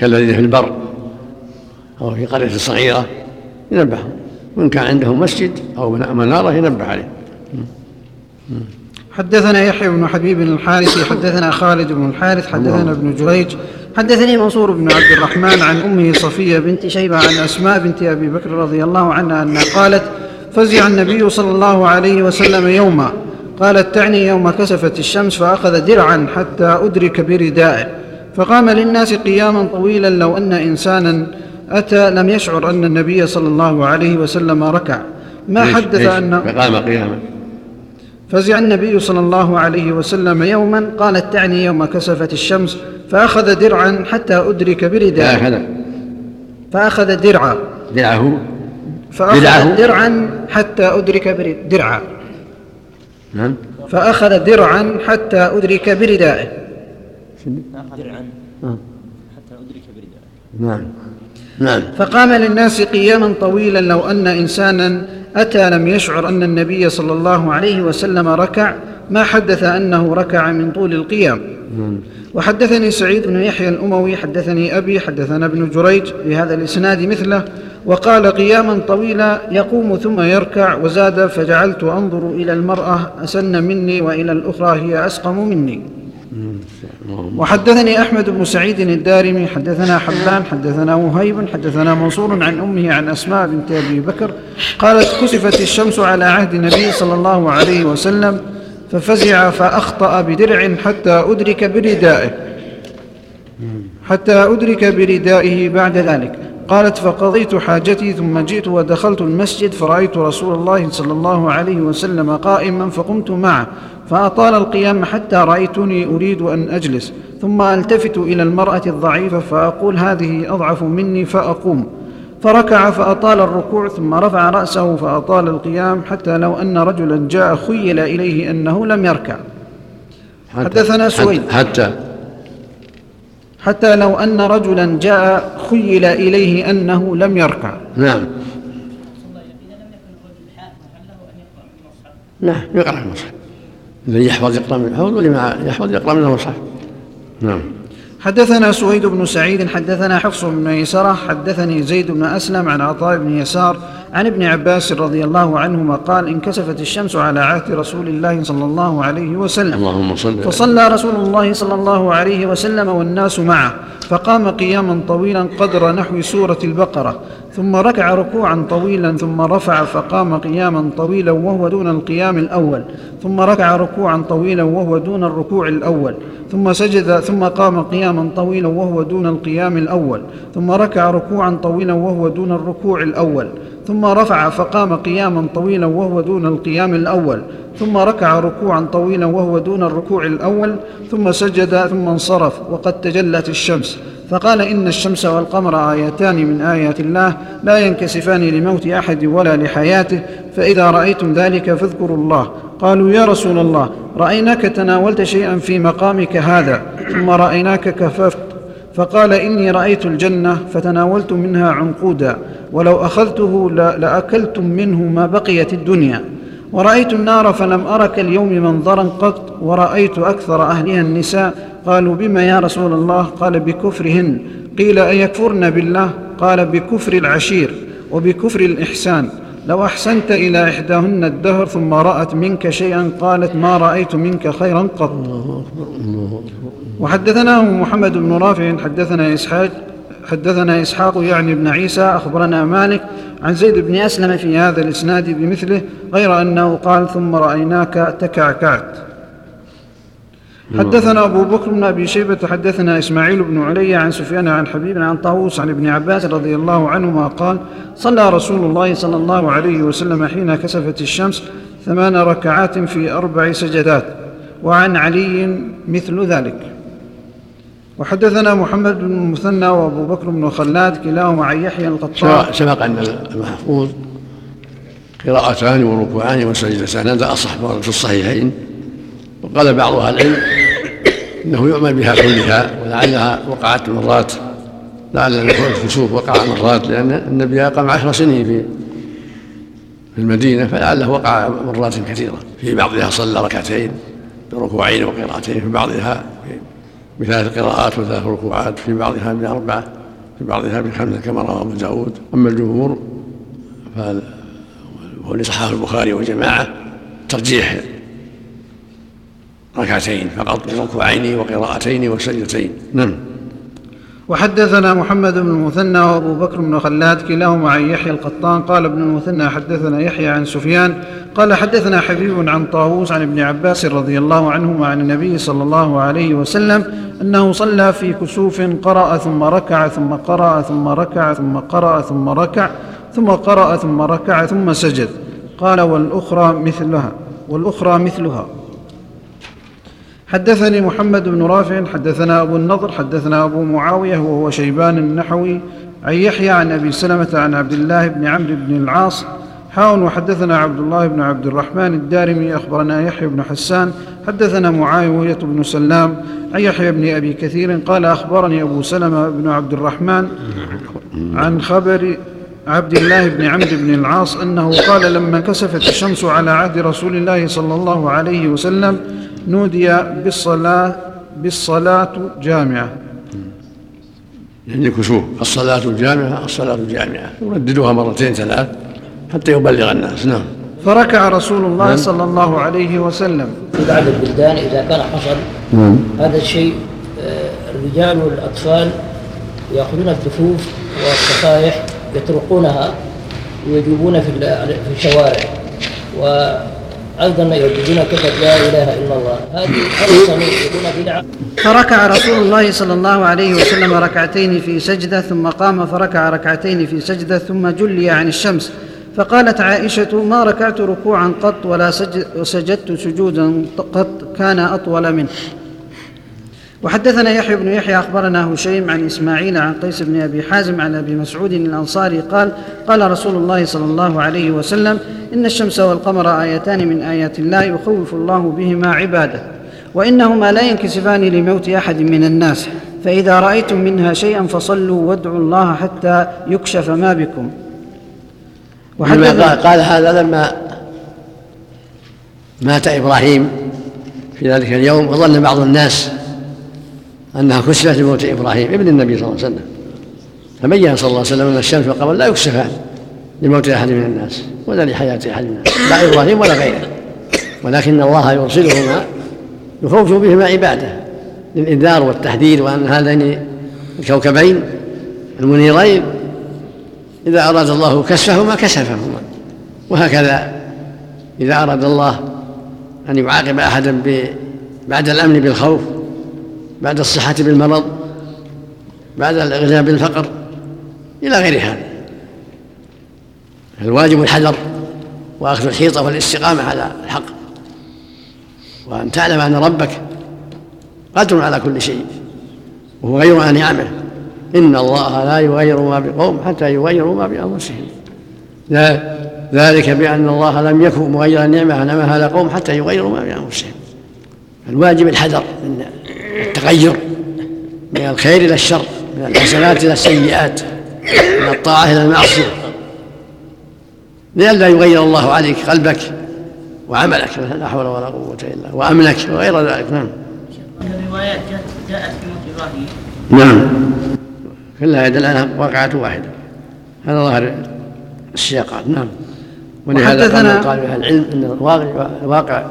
كالذين في البر. أو في قرية صغيرة ينبههم. وإن كان عندهم مسجد أو منارة ينبه عليه.
حدثنا يحيى بن حبيب الحارثي حدثنا خالد بن الحارث حدثنا ابن جريج حدثني منصور بن عبد الرحمن عن أمه صفية بنت شيبة عن أسماء بنت أبي بكر رضي الله عنها أنها قالت فزع النبي صلى الله عليه وسلم يوما. قالت تعني يوم كسفت الشمس فأخذ درعا حتى أدرك بردائه. فقام للناس قياما طويلا لو أن انسانا أتى لم يشعر أن النبي صلى الله عليه وسلم ركع. ما حدث
ليش؟
انه
فقام قياما.
فزع النبي صلى الله عليه وسلم يوما قالت تعني يوم كسفت الشمس فأخذ درعا حتى أدرك برداء.
فأخذ
فأخذ درعا.
درعه.
فأخذ
درعه.
درعا حتى أدرك برد درعا.
نعم.
فأخذ درعا حتى أدرك بردائه
درعا
آه.
حتى أدرك برداء.
نعم. نعم.
فقام للناس قياما طويلا لو أن إنسانا أتى لم يشعر أن النبي صلى الله عليه وسلم ركع ما حدث أنه ركع من طول القيام
نعم.
وحدثني سعيد بن يحيى الأموي حدثني أبي حدثنا ابن جريج بهذا الإسناد مثله وقال قياما طويلا يقوم ثم يركع وزاد فجعلت أنظر إلى المرأة أسن مني وإلى الأخرى هي أسقم مني وحدثني أحمد بن سعيد الدارمي حدثنا حبان حدثنا وهيب حدثنا منصور عن أمه عن أسماء بنت أبي بكر قالت كسفت الشمس على عهد النبي صلى الله عليه وسلم ففزع فأخطأ بدرع حتى أدرك بردائه حتى أدرك بردائه بعد ذلك. قالت فقضيت حاجتي ثم جئت ودخلت المسجد فرأيت رسول الله صلى الله عليه وسلم قائما فقمت معه فأطال القيام حتى رأيتني أريد أن أجلس ثم ألتفت إلى المرأة الضعيفة فأقول هذه أضعف مني فأقوم فركع فأطال الركوع ثم رفع رأسه فأطال القيام حتى لو أن رجلا جاء خيل إليه أنه لم يركع. حدثنا سويد.
حتى
حتى لو أن رجلا جاء خيل إليه أنه لم يركع.
نعم. نعم يقرأ المصحف. الذي يحفظ يقرأ من الحوض واللي يحفظ يقرأ من المصحف نعم.
حدثنا سويد بن سعيد حدثنا حفص بن ميسرة حدثني زيد بن أسلم عن عطاء بن يسار عن ابن عباس رضي الله عنهما قال انكسفت الشمس على عهد رسول الله صلى الله عليه وسلم.
اللهم صل
فصلى رسول الله صلى الله عليه وسلم والناس معه فقام قياما طويلا قدر نحو سورة البقرة. ثم ركع ركوعا طويلا ثم رفع فقام قياما طويلا وهو دون القيام الأول. ثم ركع ركوعا طويلا وهو دون الركوع الأول. ثم سجد ثم قام قياما طويلا وهو دون القيام الأول. ثم ركع ركوعا طويلا وهو دون الركوع الأول. ثم رفع فقام قياما طويلا وهو دون القيام الأول. ثم ركع ركوعا طويلا وهو دون الركوع الأول. ثم سجد ثم انصرف وقد تجلت الشمس. فقال إن الشمس والقمر آيتان من آيات الله لا ينكسفان لموت أحد ولا لحياته فإذا رأيتم ذلك فاذكروا الله. قالوا يا رسول الله رأيناك تناولت شيئا في مقامك هذا ثم رأيناك كففت. فقال إني رأيت الجنة فتناولت منها عنقودا ولو أخذته لأكلتم منه ما بقيت الدنيا. ورأيت النار فلم أرك اليوم منظرا قط ورأيت أكثر أهلها النساء قالوا بما يا رسول الله؟ قال بكفرهن. قيل أيكفرن بالله؟ قال بكفر العشير وبكفر الإحسان. لو أحسنت إلى إحداهن الدهر ثم رأت منك شيئا قالت ما رأيت منك خيرا قط. وحدثناه محمد بن رافع حدثنا إسحاق حدثنا إسحاق يعني بن عيسى أخبرنا مالك عن زيد بن أسلم في هذا الإسناد بمثله غير أنه قال ثم رأيناك تكعكعت. حدثنا أبو بكر بن أبي شيبة حدثنا إسماعيل بن علي عن سفيان عن حبيب عن طاووس عن ابن عباس رضي الله عنهما قال صلى رسول الله صلى الله عليه وسلم حين كسفت الشمس ثمان ركعات في أربع سجدات وعن علي مثل ذلك. وحدثنا محمد بن المثنى وأبو بكر بن خلاد كلاهما عن يحيى القطان.
سبق أن المحفوظ قراءتان وركوعان وسجدتان هذا أصح في الصحيحين وقال بعض أهل العلم إنه يؤمن بها كلها ولعلها وقعت مرات لعل الكسوف وقع مرات لأن النبي أقام عشر سنين في في المدينة فلعله وقع مرات كثيرة. في بعضها صلى ركعتين بركوعين وقراءتين في بعضها بثلاث قراءات وثلاث ركوعات في بعضها بأربعة في بعضها بخمسة كما رواه أبو داود. أما الجمهور فهذا هو اللي صححه البخاري وجماعة ترجيح ركعتين فقط بركوعين وقراءتين وسجدتين. نعم.
وحدثنا محمد بن المثنى وأبو بكر بن خلاد كلاهما عن يحيى القطان. قال ابن المثنى حدثنا يحيى عن سفيان. قال حدثنا حبيب عن طاووس عن ابن عباس رضي الله عنهما عن النبي صلى الله عليه وسلم أنه صلى في كسوف قرأ ثم ركع ثم قرأ ثم ركع ثم قرأ ثم ركع ثم قرأ ثم ركع ثم سجد. قال والأخرى مثلها والأخرى مثلها. حدثني محمد بن رافع حدثنا أبو النضر حدثنا أبو معاوية وهو شيبان النحوي عن يحيى عن أبي سلمة عن عبد الله بن عمرو بن العاص حاء وحدثنا عبد الله بن عبد الرحمن الدارمي أخبرنا يحيى بن حسان حدثنا معاوية بن سلام عن يحيى بن أبي كثير قال أخبرني أبو سلمة بن عبد الرحمن عن خبر عبد الله بن عمرو بن العاص أنه قال لما كسفت الشمس على عهد رسول الله صلى الله عليه وسلم نودي بالصلاة بالصلاة جامعة.
يعني كسوف الصلاة الجامعة الصلاة الجامعة. يرددها مرتين ثلاث حتى يبلغ الناس. نعم.
فركع رسول الله صلى الله عليه وسلم.
في بعض البلدان إذا كان حصل هذا الشيء آه، الرجال والأطفال يأخذون الدفوف والصفائح يطرقونها ويجوبون في في الشوارع. وأيضا يرددون كلمة لا إله إلا الله. هذه يكون بدعة.
فركع رسول الله صلى الله عليه وسلم ركعتين في سجدة ثم قام فركع ركعتين في سجدة ثم جلي عن الشمس. فقالت عائشة ما ركعت ركوعا قط ولا سجدت سجودا قط كان أطول منه. وحدثنا يحيى بن يحيى أخبرنا هشيم عن إسماعيل عن قيس بن أبي حازم عن أبي مسعود الأنصاري قال قال رسول الله صلى الله عليه وسلم إن الشمس والقمر آيتان من آيات الله يخوف الله بهما عباده وإنهما لا ينكسفان لموت أحد من الناس فإذا رأيتم منها شيئا فصلوا وادعوا الله حتى يكشف ما بكم.
وحدثنا قال هذا لما مات إبراهيم في ذلك اليوم وظن بعض الناس أنها كسفت لموت إبراهيم ابن النبي صلى الله عليه وسلم. فبين صلى الله عليه وسلم أن الشمس والقمر لا يكسفان لموت أحد من الناس ولا لحياة أحد من الناس لا إبراهيم ولا غيره. ولكن الله يرسلهما يخوف بهما عباده للإنذار والتحذير وأن هذين الكوكبين المنيرين إذا أراد الله كسفهما كسفهما وهكذا إذا أراد الله أن يعاقب أحدا بعد الأمن بالخوف بعد الصحة بالمرض بعد الإغناء بالفقر إلى غير هذا. الواجب الحذر وأخذ الحيطة والاستقامة على الحق. وأن تعلم أن ربك قادر على كل شيء وهو غير عن نعمه إن الله لا يغير ما بقوم حتى يغيروا ما بأنفسهم. ذلك بأن الله لم يكن مغيرا نعمة أنعمها على قوم حتى يغيروا ما بأنفسهم. الواجب الحذر من التغير من الخير إلى الشر من الحسنات إلى السيئات من الطاعة إلى المعصية. لئلا يغير الله عليك قلبك وعملك لا حول ولا قوة إلا وأمنك وغير ذلك. نعم.
الروايات جاءت في موت إبراهيم.
نعم. كلها يدل أنها واقعة واحدة. هذا ظاهر السياقات نعم. ولهذا قال قال أهل العلم إن الواقع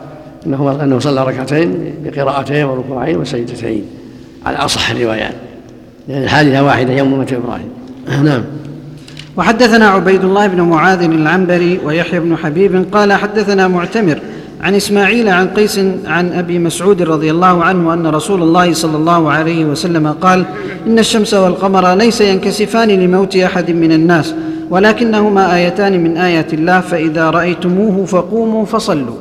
انه أنه صلى ركعتين بقراءتين وركوعين وسجدتين. على أصح الروايات. لأن الحادثه واحدة يوم موت إبراهيم. نعم.
وحدثنا عبيد الله بن معاذ العنبري ويحيى بن حبيب قال حدثنا معتمر عن إسماعيل عن قيس عن أبي مسعود رضي الله عنه أن رسول الله صلى الله عليه وسلم قال إن الشمس والقمر ليس ينكسفان لموت أحد من الناس ولكنهما آيتان من آيات الله فإذا رأيتموه فقوموا فصلوا.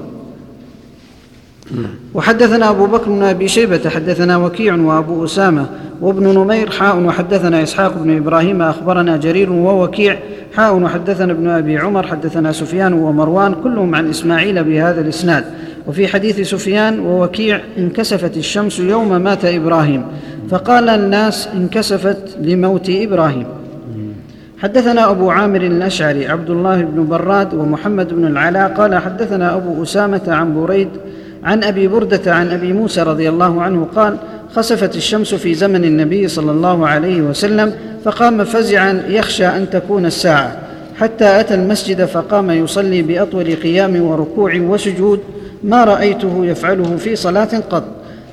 وحدثنا أبو بكر بن أبي شيبة حدثنا وكيع وأبو أسامة وابن نمير حاء وحدثنا إسحاق بن إبراهيم أخبرنا جرير ووكيع حاء وحدثنا ابن أبي عمر حدثنا سفيان ومروان كلهم عن إسماعيل بهذا الإسناد. وفي حديث سفيان ووكيع انكسفت الشمس يوم مات إبراهيم فقال الناس انكسفت لموت إبراهيم. حدثنا أبو عامر الأشعري عبد الله بن براد ومحمد بن العلاء قال حدثنا أبو أسامة عن بريد عن أبي بردة عن أبي موسى رضي الله عنه قال خسفت الشمس في زمن النبي صلى الله عليه وسلم فقام فزعا يخشى أن تكون الساعة. حتى أتى المسجد فقام يصلي بأطول قيام وركوع وسجود ما رأيته يفعله في صلاة قط.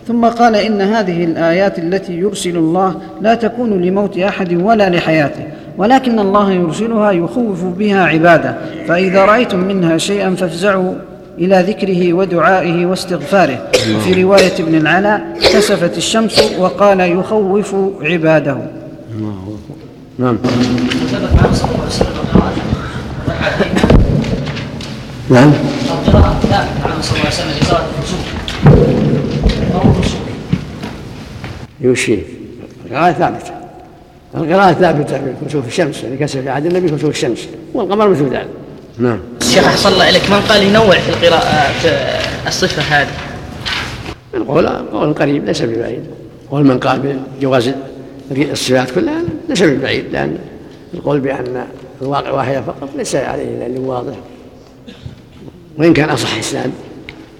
ثم قال إن هذه الآيات التي يرسل الله لا تكون لموت أحد ولا لحياته ولكن الله يرسلها يخوف بها عباده. فإذا رأيتم منها شيئا فافزعوا إلى ذكره ودعائه واستغفاره. وفي رواية ابن العلاء كسفت الشمس وقال يخوف عباده.
نعم. نعم.
عنه صلى الله عليه وسلم
يوشي. القراءة ثابتة. القراءة ثابتة في كسوف الشمس يعني كسف في عهد النبي كسوف الشمس والقمر مثل ذلك نعم.
الشيخ أحسن الله إليك. من قال ينوع في القراءة في الصفة هذه؟
القول قول قريب ليس ببعيد. قول من قال بجواز الصفات كلها ليس ببعيد لأن القول بأن الواقع واحدة فقط ليس عليه دليل واضح. وإن كان أصح إسناد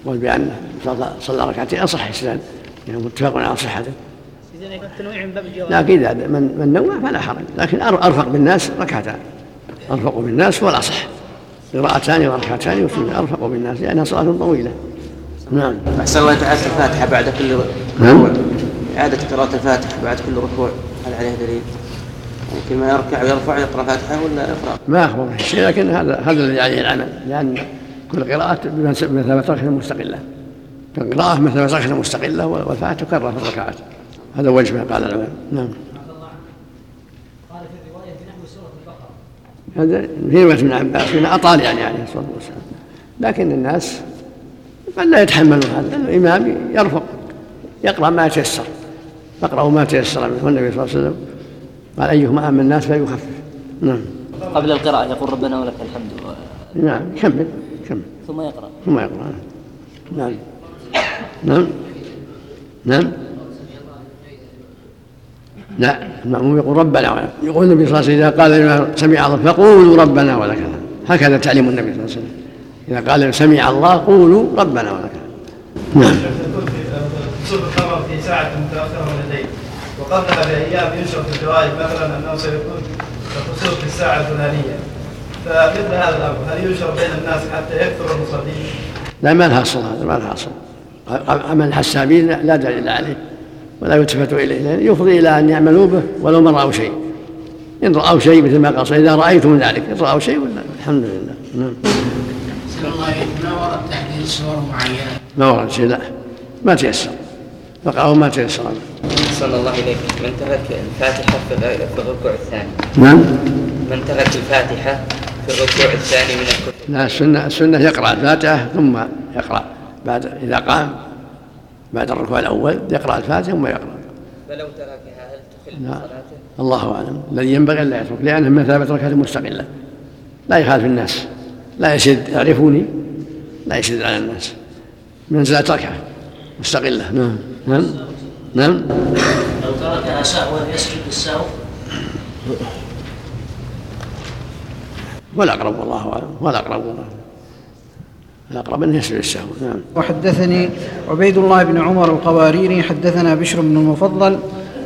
قول بأن صلى ركعتين أصح إسناد يعني متفق على صحته. لكن إذا من من نوع فلا حرج لكن أرفق بالناس ركعتان. أرفق بالناس هو الأصح قراءتان وركعتان وسنة أرفق بالناس لأنها صلاة طويلة. نعم.
أحسن الله تعالى الفاتحة بعد كل ركوع.
نعم.
إعادة قراءة الفاتحة بعد كل ركوع. هل عليه دليل؟ يمكن ما يركع ويرفع يقرأ فاتحة ولا يقرأ؟
ما أخبر شيء لكن هذا هذا الذي عليه العمل لأن كل قراءة بمثابة ركعة مستقلة. القراءة مثل ركعة مستقلة والفاتحة تكرر في الركعات. هذا وجه ما قال العلماء. نعم. هذا في رواية ابن عباس من أطال يعني عليه الصلاة والسلام. لكن الناس قد لا يتحملون هذا؟ الإمام يرفق يقرأ ما يتيسر فاقرأوا ما تيسر منه. والنبي صلى الله عليه وسلم قال أيهما أما الناس فليخفف نعم.
قبل القراءة يقول ربنا ولك الحمد.
نعم كمل كمل.
ثم يقرأ.
ثم يقرأ. نعم. نعم. نعم. لا المأموم يقول ربنا ولك يقول النبي صلى الله عليه وسلم إذا قال سمع الله فقولوا ربنا ولك هكذا تعليم النبي صلى الله عليه وسلم. إذا قال سمع الله قولوا ربنا ولك نعم.
كسوف القمر في ساعة متأخرة من الليل وقبلها بأيام ينشر في الجرائد مثلا أنه سيكون الكسوف في الساعة الفلانية فمثل هذا الأمر هل ينشر بين الناس حتى يكثر المصلين؟
لا ما لها أصل هذا ما لها أصل. عمل الحسابين لا دليل عليه. ولا يلتفت إليه لأن يفضي إلى أن يعملوا به ولو ما رأوا شيء. إن رأوا شيء مثل ما قال إذا رأيتم ذلك إن رأوا شيء ولا الحمد لله. نعم.
الله ما ورد تحديد صور معينة؟
ما ورد شيء لا. ما تيسر. فقرأوا ما تيسر.
صلى الله إليك من ترك الفاتحة في الركوع الثاني؟
نعم.
من ترك الفاتحة في الركوع الثاني من الكفر
لا السنة السنة يقرأ الفاتحة ثم يقرأ. بعد إذا قام بعد الركوع الأول يقرأ الفاتحة ثم يقرأ.
فلو تركها هل تخل
لا.
صلاته؟
الله أعلم. الذي ينبغي ألا يترك لأنه مثابة ركعة مستقلة لا يخالف الناس. لا يشد يعرفوني لا يشد على الناس. منزلة ركعة مستقلة. نعم. نعم. نعم.
لو تركها سهوا يسجد السهو
والأقرب والله أعلم. والأقرب والله الأقرب أنه يسجد السهو نعم.
وحدثني عبيد الله بن عمر القواريري حدثنا بشر بن المفضل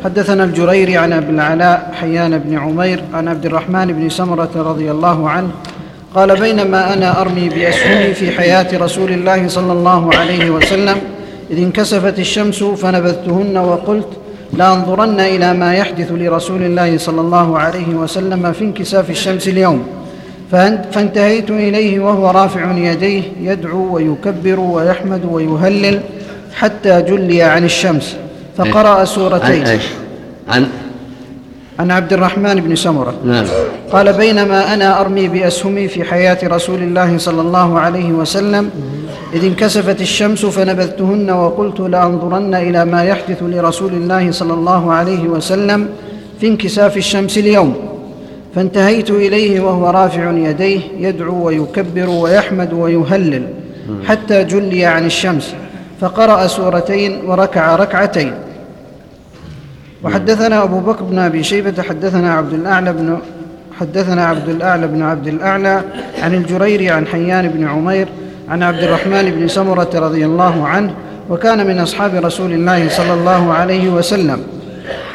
حدثنا الجريري عن أبي العلاء حيان بن عمير عن عبد الرحمن بن سمرة رضي الله عنه قال بينما أنا أرمي بأسهمي في حياة رسول الله صلى الله عليه وسلم إذ انكسفت الشمس فنبذتهن وقلت لانظرن إلى ما يحدث لرسول الله صلى الله عليه وسلم في انكساف الشمس اليوم. فانتهيت إليه وهو رافع يديه يدعو ويكبر ويحمد ويهلل حتى جلي عن الشمس فقرأ سورتين
عن عن
عن عبد الرحمن بن سمرة.
نعم.
قال بينما أنا أرمي بأسهمي في حياة رسول الله صلى الله عليه وسلم إذ انكسفت الشمس فنبذتهن وقلت لأنظرن إلى ما يحدث لرسول الله صلى الله عليه وسلم في انكساف الشمس اليوم. فانتهيت إليه وهو رافع يديه يدعو ويكبر ويحمد ويهلل حتى جلي عن الشمس فقرأ سورتين وركع ركعتين. وحدثنا أبو بكر بن أبي شيبة حدثنا عبد الأعلى بن حدثنا عبد الأعلى بن عبد الأعلى عن الجريري عن حيان بن عمير عن عبد الرحمن بن سمرة رضي الله عنه وكان من أصحاب رسول الله صلى الله عليه وسلم.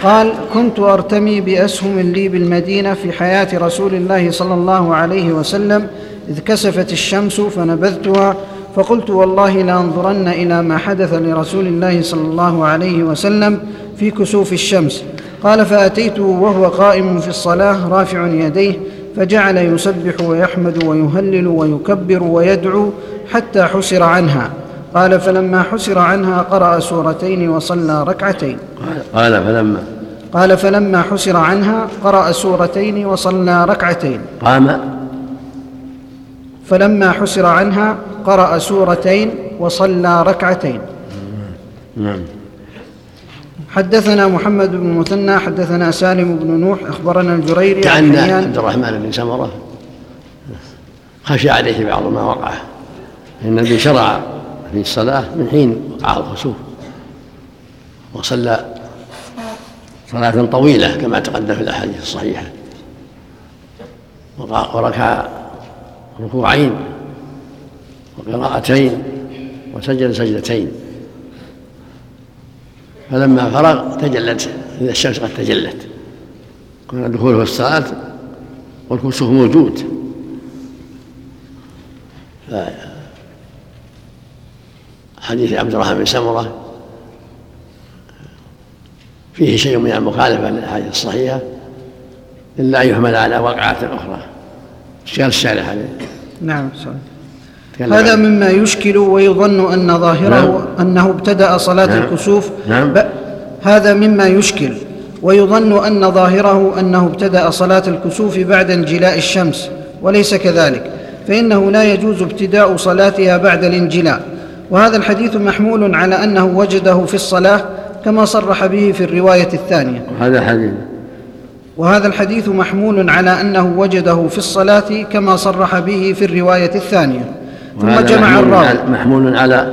قال كنت أرتمي بأسهم لي بالمدينة في حياة رسول الله صلى الله عليه وسلم إذ كسفت الشمس فنبذتها فقلت والله لانظرن إلى ما حدث لرسول الله صلى الله عليه وسلم في كسوف الشمس. قال فاتيته وهو قائم في الصلاة رافع يديه فجعل يسبح ويحمد ويهلل ويكبر ويدعو حتى حسر عنها. قال فلما حسر عنها قرأ سورتين وصلى ركعتين.
قال فلما
قال فلما حسر عنها قرأ سورتين وصلى ركعتين.
قام.
فلما حسر عنها قرأ سورتين وصلى ركعتين.
نعم.
حدثنا محمد بن المثنى حدثنا سالم بن نوح أخبرنا الجريري
كأن عبد الرحمن بن سمرة. خشى عليه بعض ما وقع. إن النبي شرع في الصلاة من حين وقع الخسوف وصلى صلاة طويلة كما تقدم في الأحاديث الصحيحة. وركع ركوعين وقراءتين وسجد سجدتين. فلما فرغ تجلت إذا الشمس قد تجلت. كان دخوله في الصلاة والكسوف موجود. حديث عبد الرحمن بن سمرة فيه شيء من المخالفة للأحاديث الصحيحة إلا أن يحمل على وقعات أخرى اشكال الشارح عليه
نعم صحيح. هذا مما يشكل ويظن أن ظاهره نعم. أنه ابتدأ صلاة نعم. الكسوف
نعم.
هذا مما يشكل ويظن أن ظاهره أنه ابتدأ صلاة الكسوف بعد انجلاء الشمس وليس كذلك فإنه لا يجوز ابتداء صلاتها بعد الانجلاء وهذا الحديث محمول على أنه وجده في الصلاة كما صرح به في الرواية الثانية.
هذا حديث.
وهذا الحديث محمول على أنه وجده في الصلاة كما صرح به في الرواية الثانية.
ثم جمع الراوي. محمول على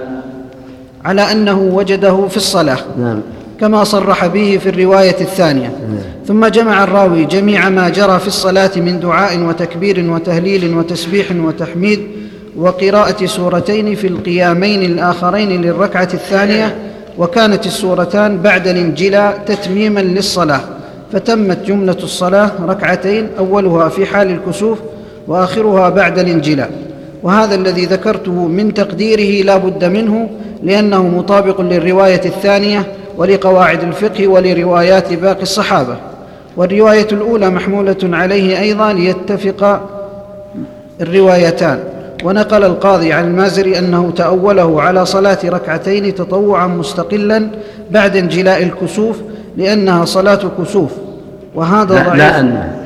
على أنه وجده في الصلاة
نعم.
كما صرح به في الرواية الثانية. نعم. ثم جمع الراوي جميع ما جرى في الصلاة من دعاء وتكبير وتهليل وتسبيح وتحميد وقراءة سورتين في القيامين الآخرين للركعة الثانية وكانت السورتان بعد الانجلاء تتميما للصلاة فتمت جملة الصلاة ركعتين أولها في حال الكسوف وآخرها بعد الانجلاء وهذا الذي ذكرته من تقديره لا بد منه لأنه مطابق للرواية الثانية ولقواعد الفقه ولروايات باقي الصحابة. والرواية الأولى محمولة عليه أيضا ليتفق الروايتان. ونقل القاضي عن المازري أنه تأوله على صلاة ركعتين تطوعا مستقلا بعد انجلاء الكسوف لأنها صلاة كسوف. وهذا
لا, لا أنها.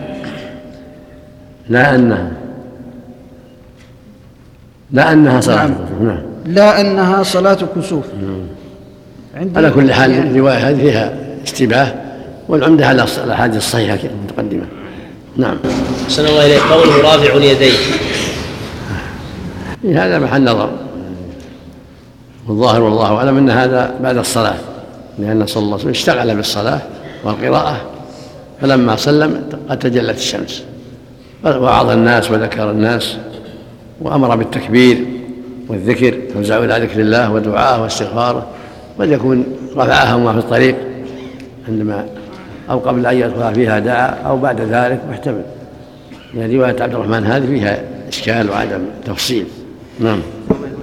لا أنها. لا أنها صلاة
نعم. كسوف نعم. لا أنها صلاة كسوف.
نعم. على كل حال يعني الرواية هذه فيها اشتباه والعمدة على الأحاديث الصحيحة المتقدمة نعم.
أحسن الله إليك. قوله رافع اليدين
هذا محل نظر. والظاهر والله أعلم أن هذا بعد الصلاة لأن صلى الله عليه وسلم اشتغل بالصلاة والقراءة فلما سلم قد تجلت الشمس. وعظ الناس وذكر الناس وأمر بالتكبير والذكر فوزعوا إلى ذكر الله ودعاءه واستغفاره قد يكون رفعها وما في الطريق عندما أو قبل أن يدخل فيها دعا أو بعد ذلك محتمل يعني رواية عبد الرحمن هذه فيها إشكال وعدم تفصيل. نعم.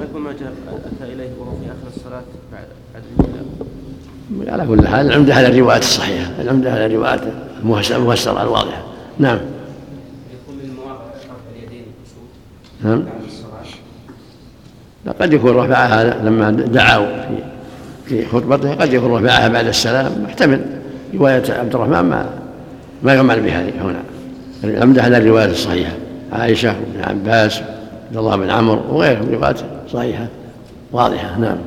يكون ما جاء أتى إليه وهو في آخر الصلاة
بعد على كل حال العمدة على الروايات الصحيحة. العمدة على الروايات المفسرة الواضحة. نعم. نعم. قد يكون رفعها لما دعوا في في خطبته قد يكون رفعها بعد السلام. محتمل. رواية عبد الرحمن ما ما يعمل بها هنا. العمدة على الرواية الصحيحة. عائشة بن عباس عبد الله بن عمرو وغيرهم روايات صحيحة واضحة نعم.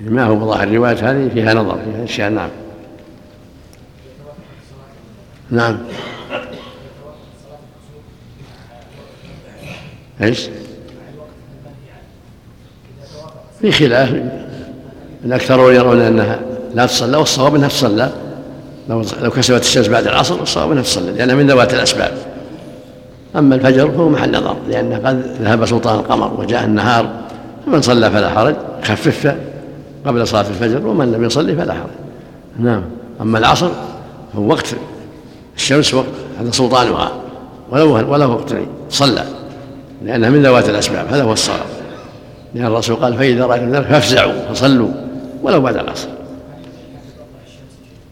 ما هو ظاهر الروايات هذه؟ فيها نظر فيها أشياء نعم. نعم. إيش؟ في خلاف الأكثرون يرون أنها لا تصلى والصواب أنها تصلى. لو لو كسبت الشمس بعد العصر الصواب أنها تصلى لأنها من ذوات الأسباب. أما الفجر فهو محل نظر لأنه قد ذهب سلطان القمر وجاء النهار فمن صلى فلا حرج خفف قبل صلاة الفجر ومن لم يصلي فلا حرج. نعم. أما العصر فهو وقت الشمس وقت هذا سلطانها ولو ولو وقت صلى لأنها من ذوات الأسباب هذا هو الصواب. لأن الرسول قال فإذا رأيتم ذلك فافزعوا فصلوا ولو بعد العصر.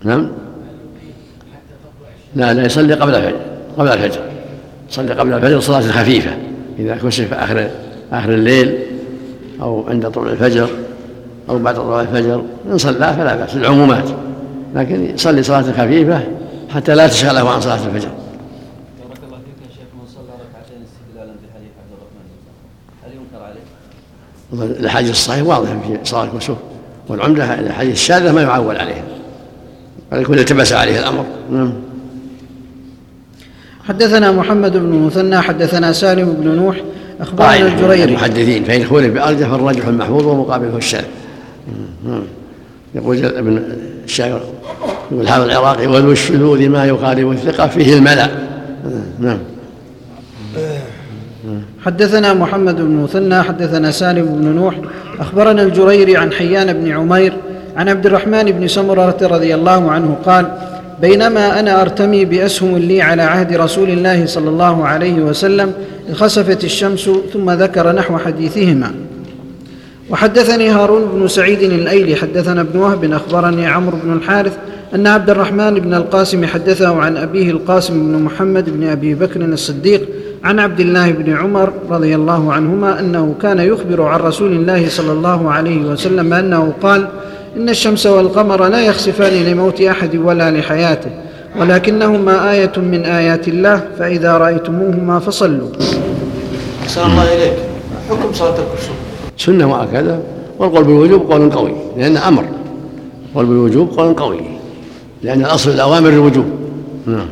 نعم. لا لا يصلي قبل الفجر قبل الفجر. يصلي قبل الفجر صلاة خفيفة إذا كشف آخر آخر الليل أو عند طلوع الفجر أو بعد طلوع الفجر إن صلى فلا بأس العمومات. لكن يصلي صلاة خفيفة حتى لا تشغله عن صلاة الفجر. بارك الله شيخ من صلى ركعتين استدلالا بحديث عبد الرحمن هل ينكر عليه؟ الحديث الصحيح واضح في صلاة الكسوف والعمدة الحديث الشاذة ما يعول عليها ولكن التبس عليه الأمر. نعم.
حدثنا محمد بن مثنى حدثنا سالم بن نوح أخبرنا الجريري.
المحدثين فإن خولف بأرجح فالراجح المحفوظ ومقابله الشاذ يقول ابن الشاعر يقول هذا العراقي وذو الشذوذ ما يخالف الثقة فيه الملأ. نعم.
حدثنا محمد بن مثنى حدثنا سالم بن نوح أخبرنا الجريري عن حيان بن عمير عن عبد الرحمن بن سمرة رضي الله عنه قال بينما أنا أرتمي بأسهم لي على عهد رسول الله صلى الله عليه وسلم خسفت الشمس ثم ذكر نحو حديثهما. وحدثني هارون بن سعيد الأيلي حدثنا ابن وهب أخبرني عمرو بن الحارث أن عبد الرحمن بن القاسم حدثه عن أبيه القاسم بن محمد بن أبي بكر الصديق عن عبد الله بن عمر رضي الله عنهما أنه كان يخبر عن رسول الله صلى الله عليه وسلم أنه قال إن الشمس والقمر لا يخسفان لموت أحد ولا لحياته ولكنهما آية من آيات الله فإذا رأيتموهما فصلوا.
أحسن الله إليك. حكم صلاة الكسوف.
سنة مؤكدة والقول بالوجوب قول قوي لأن أمر. قول بالوجوب قول قوي لأن الأصل الأوامر الوجوب. نعم.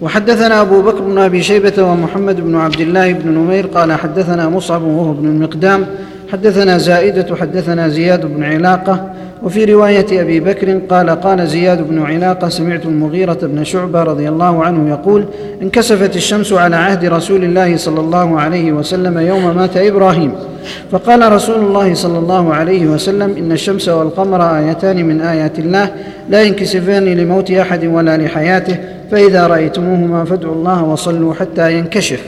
وحدثنا أبو بكر بن أبي شيبة ومحمد بن عبد الله بن نمير قال حدثنا مصعب وهو ابن المقدام حدثنا زائدة حدثنا زياد بن علاقة وفي رواية أبي بكر قال قال زياد بن علاقة سمعت المغيرة بن شعبة رضي الله عنه يقول انكسفت الشمس على عهد رسول الله صلى الله عليه وسلم يوم مات إبراهيم. فقال رسول الله صلى الله عليه وسلم إن الشمس والقمر آيتان من آيات الله لا ينكسفان لموت أحد ولا لحياته فإذا رأيتموهما فادعوا الله وصلوا حتى ينكشف.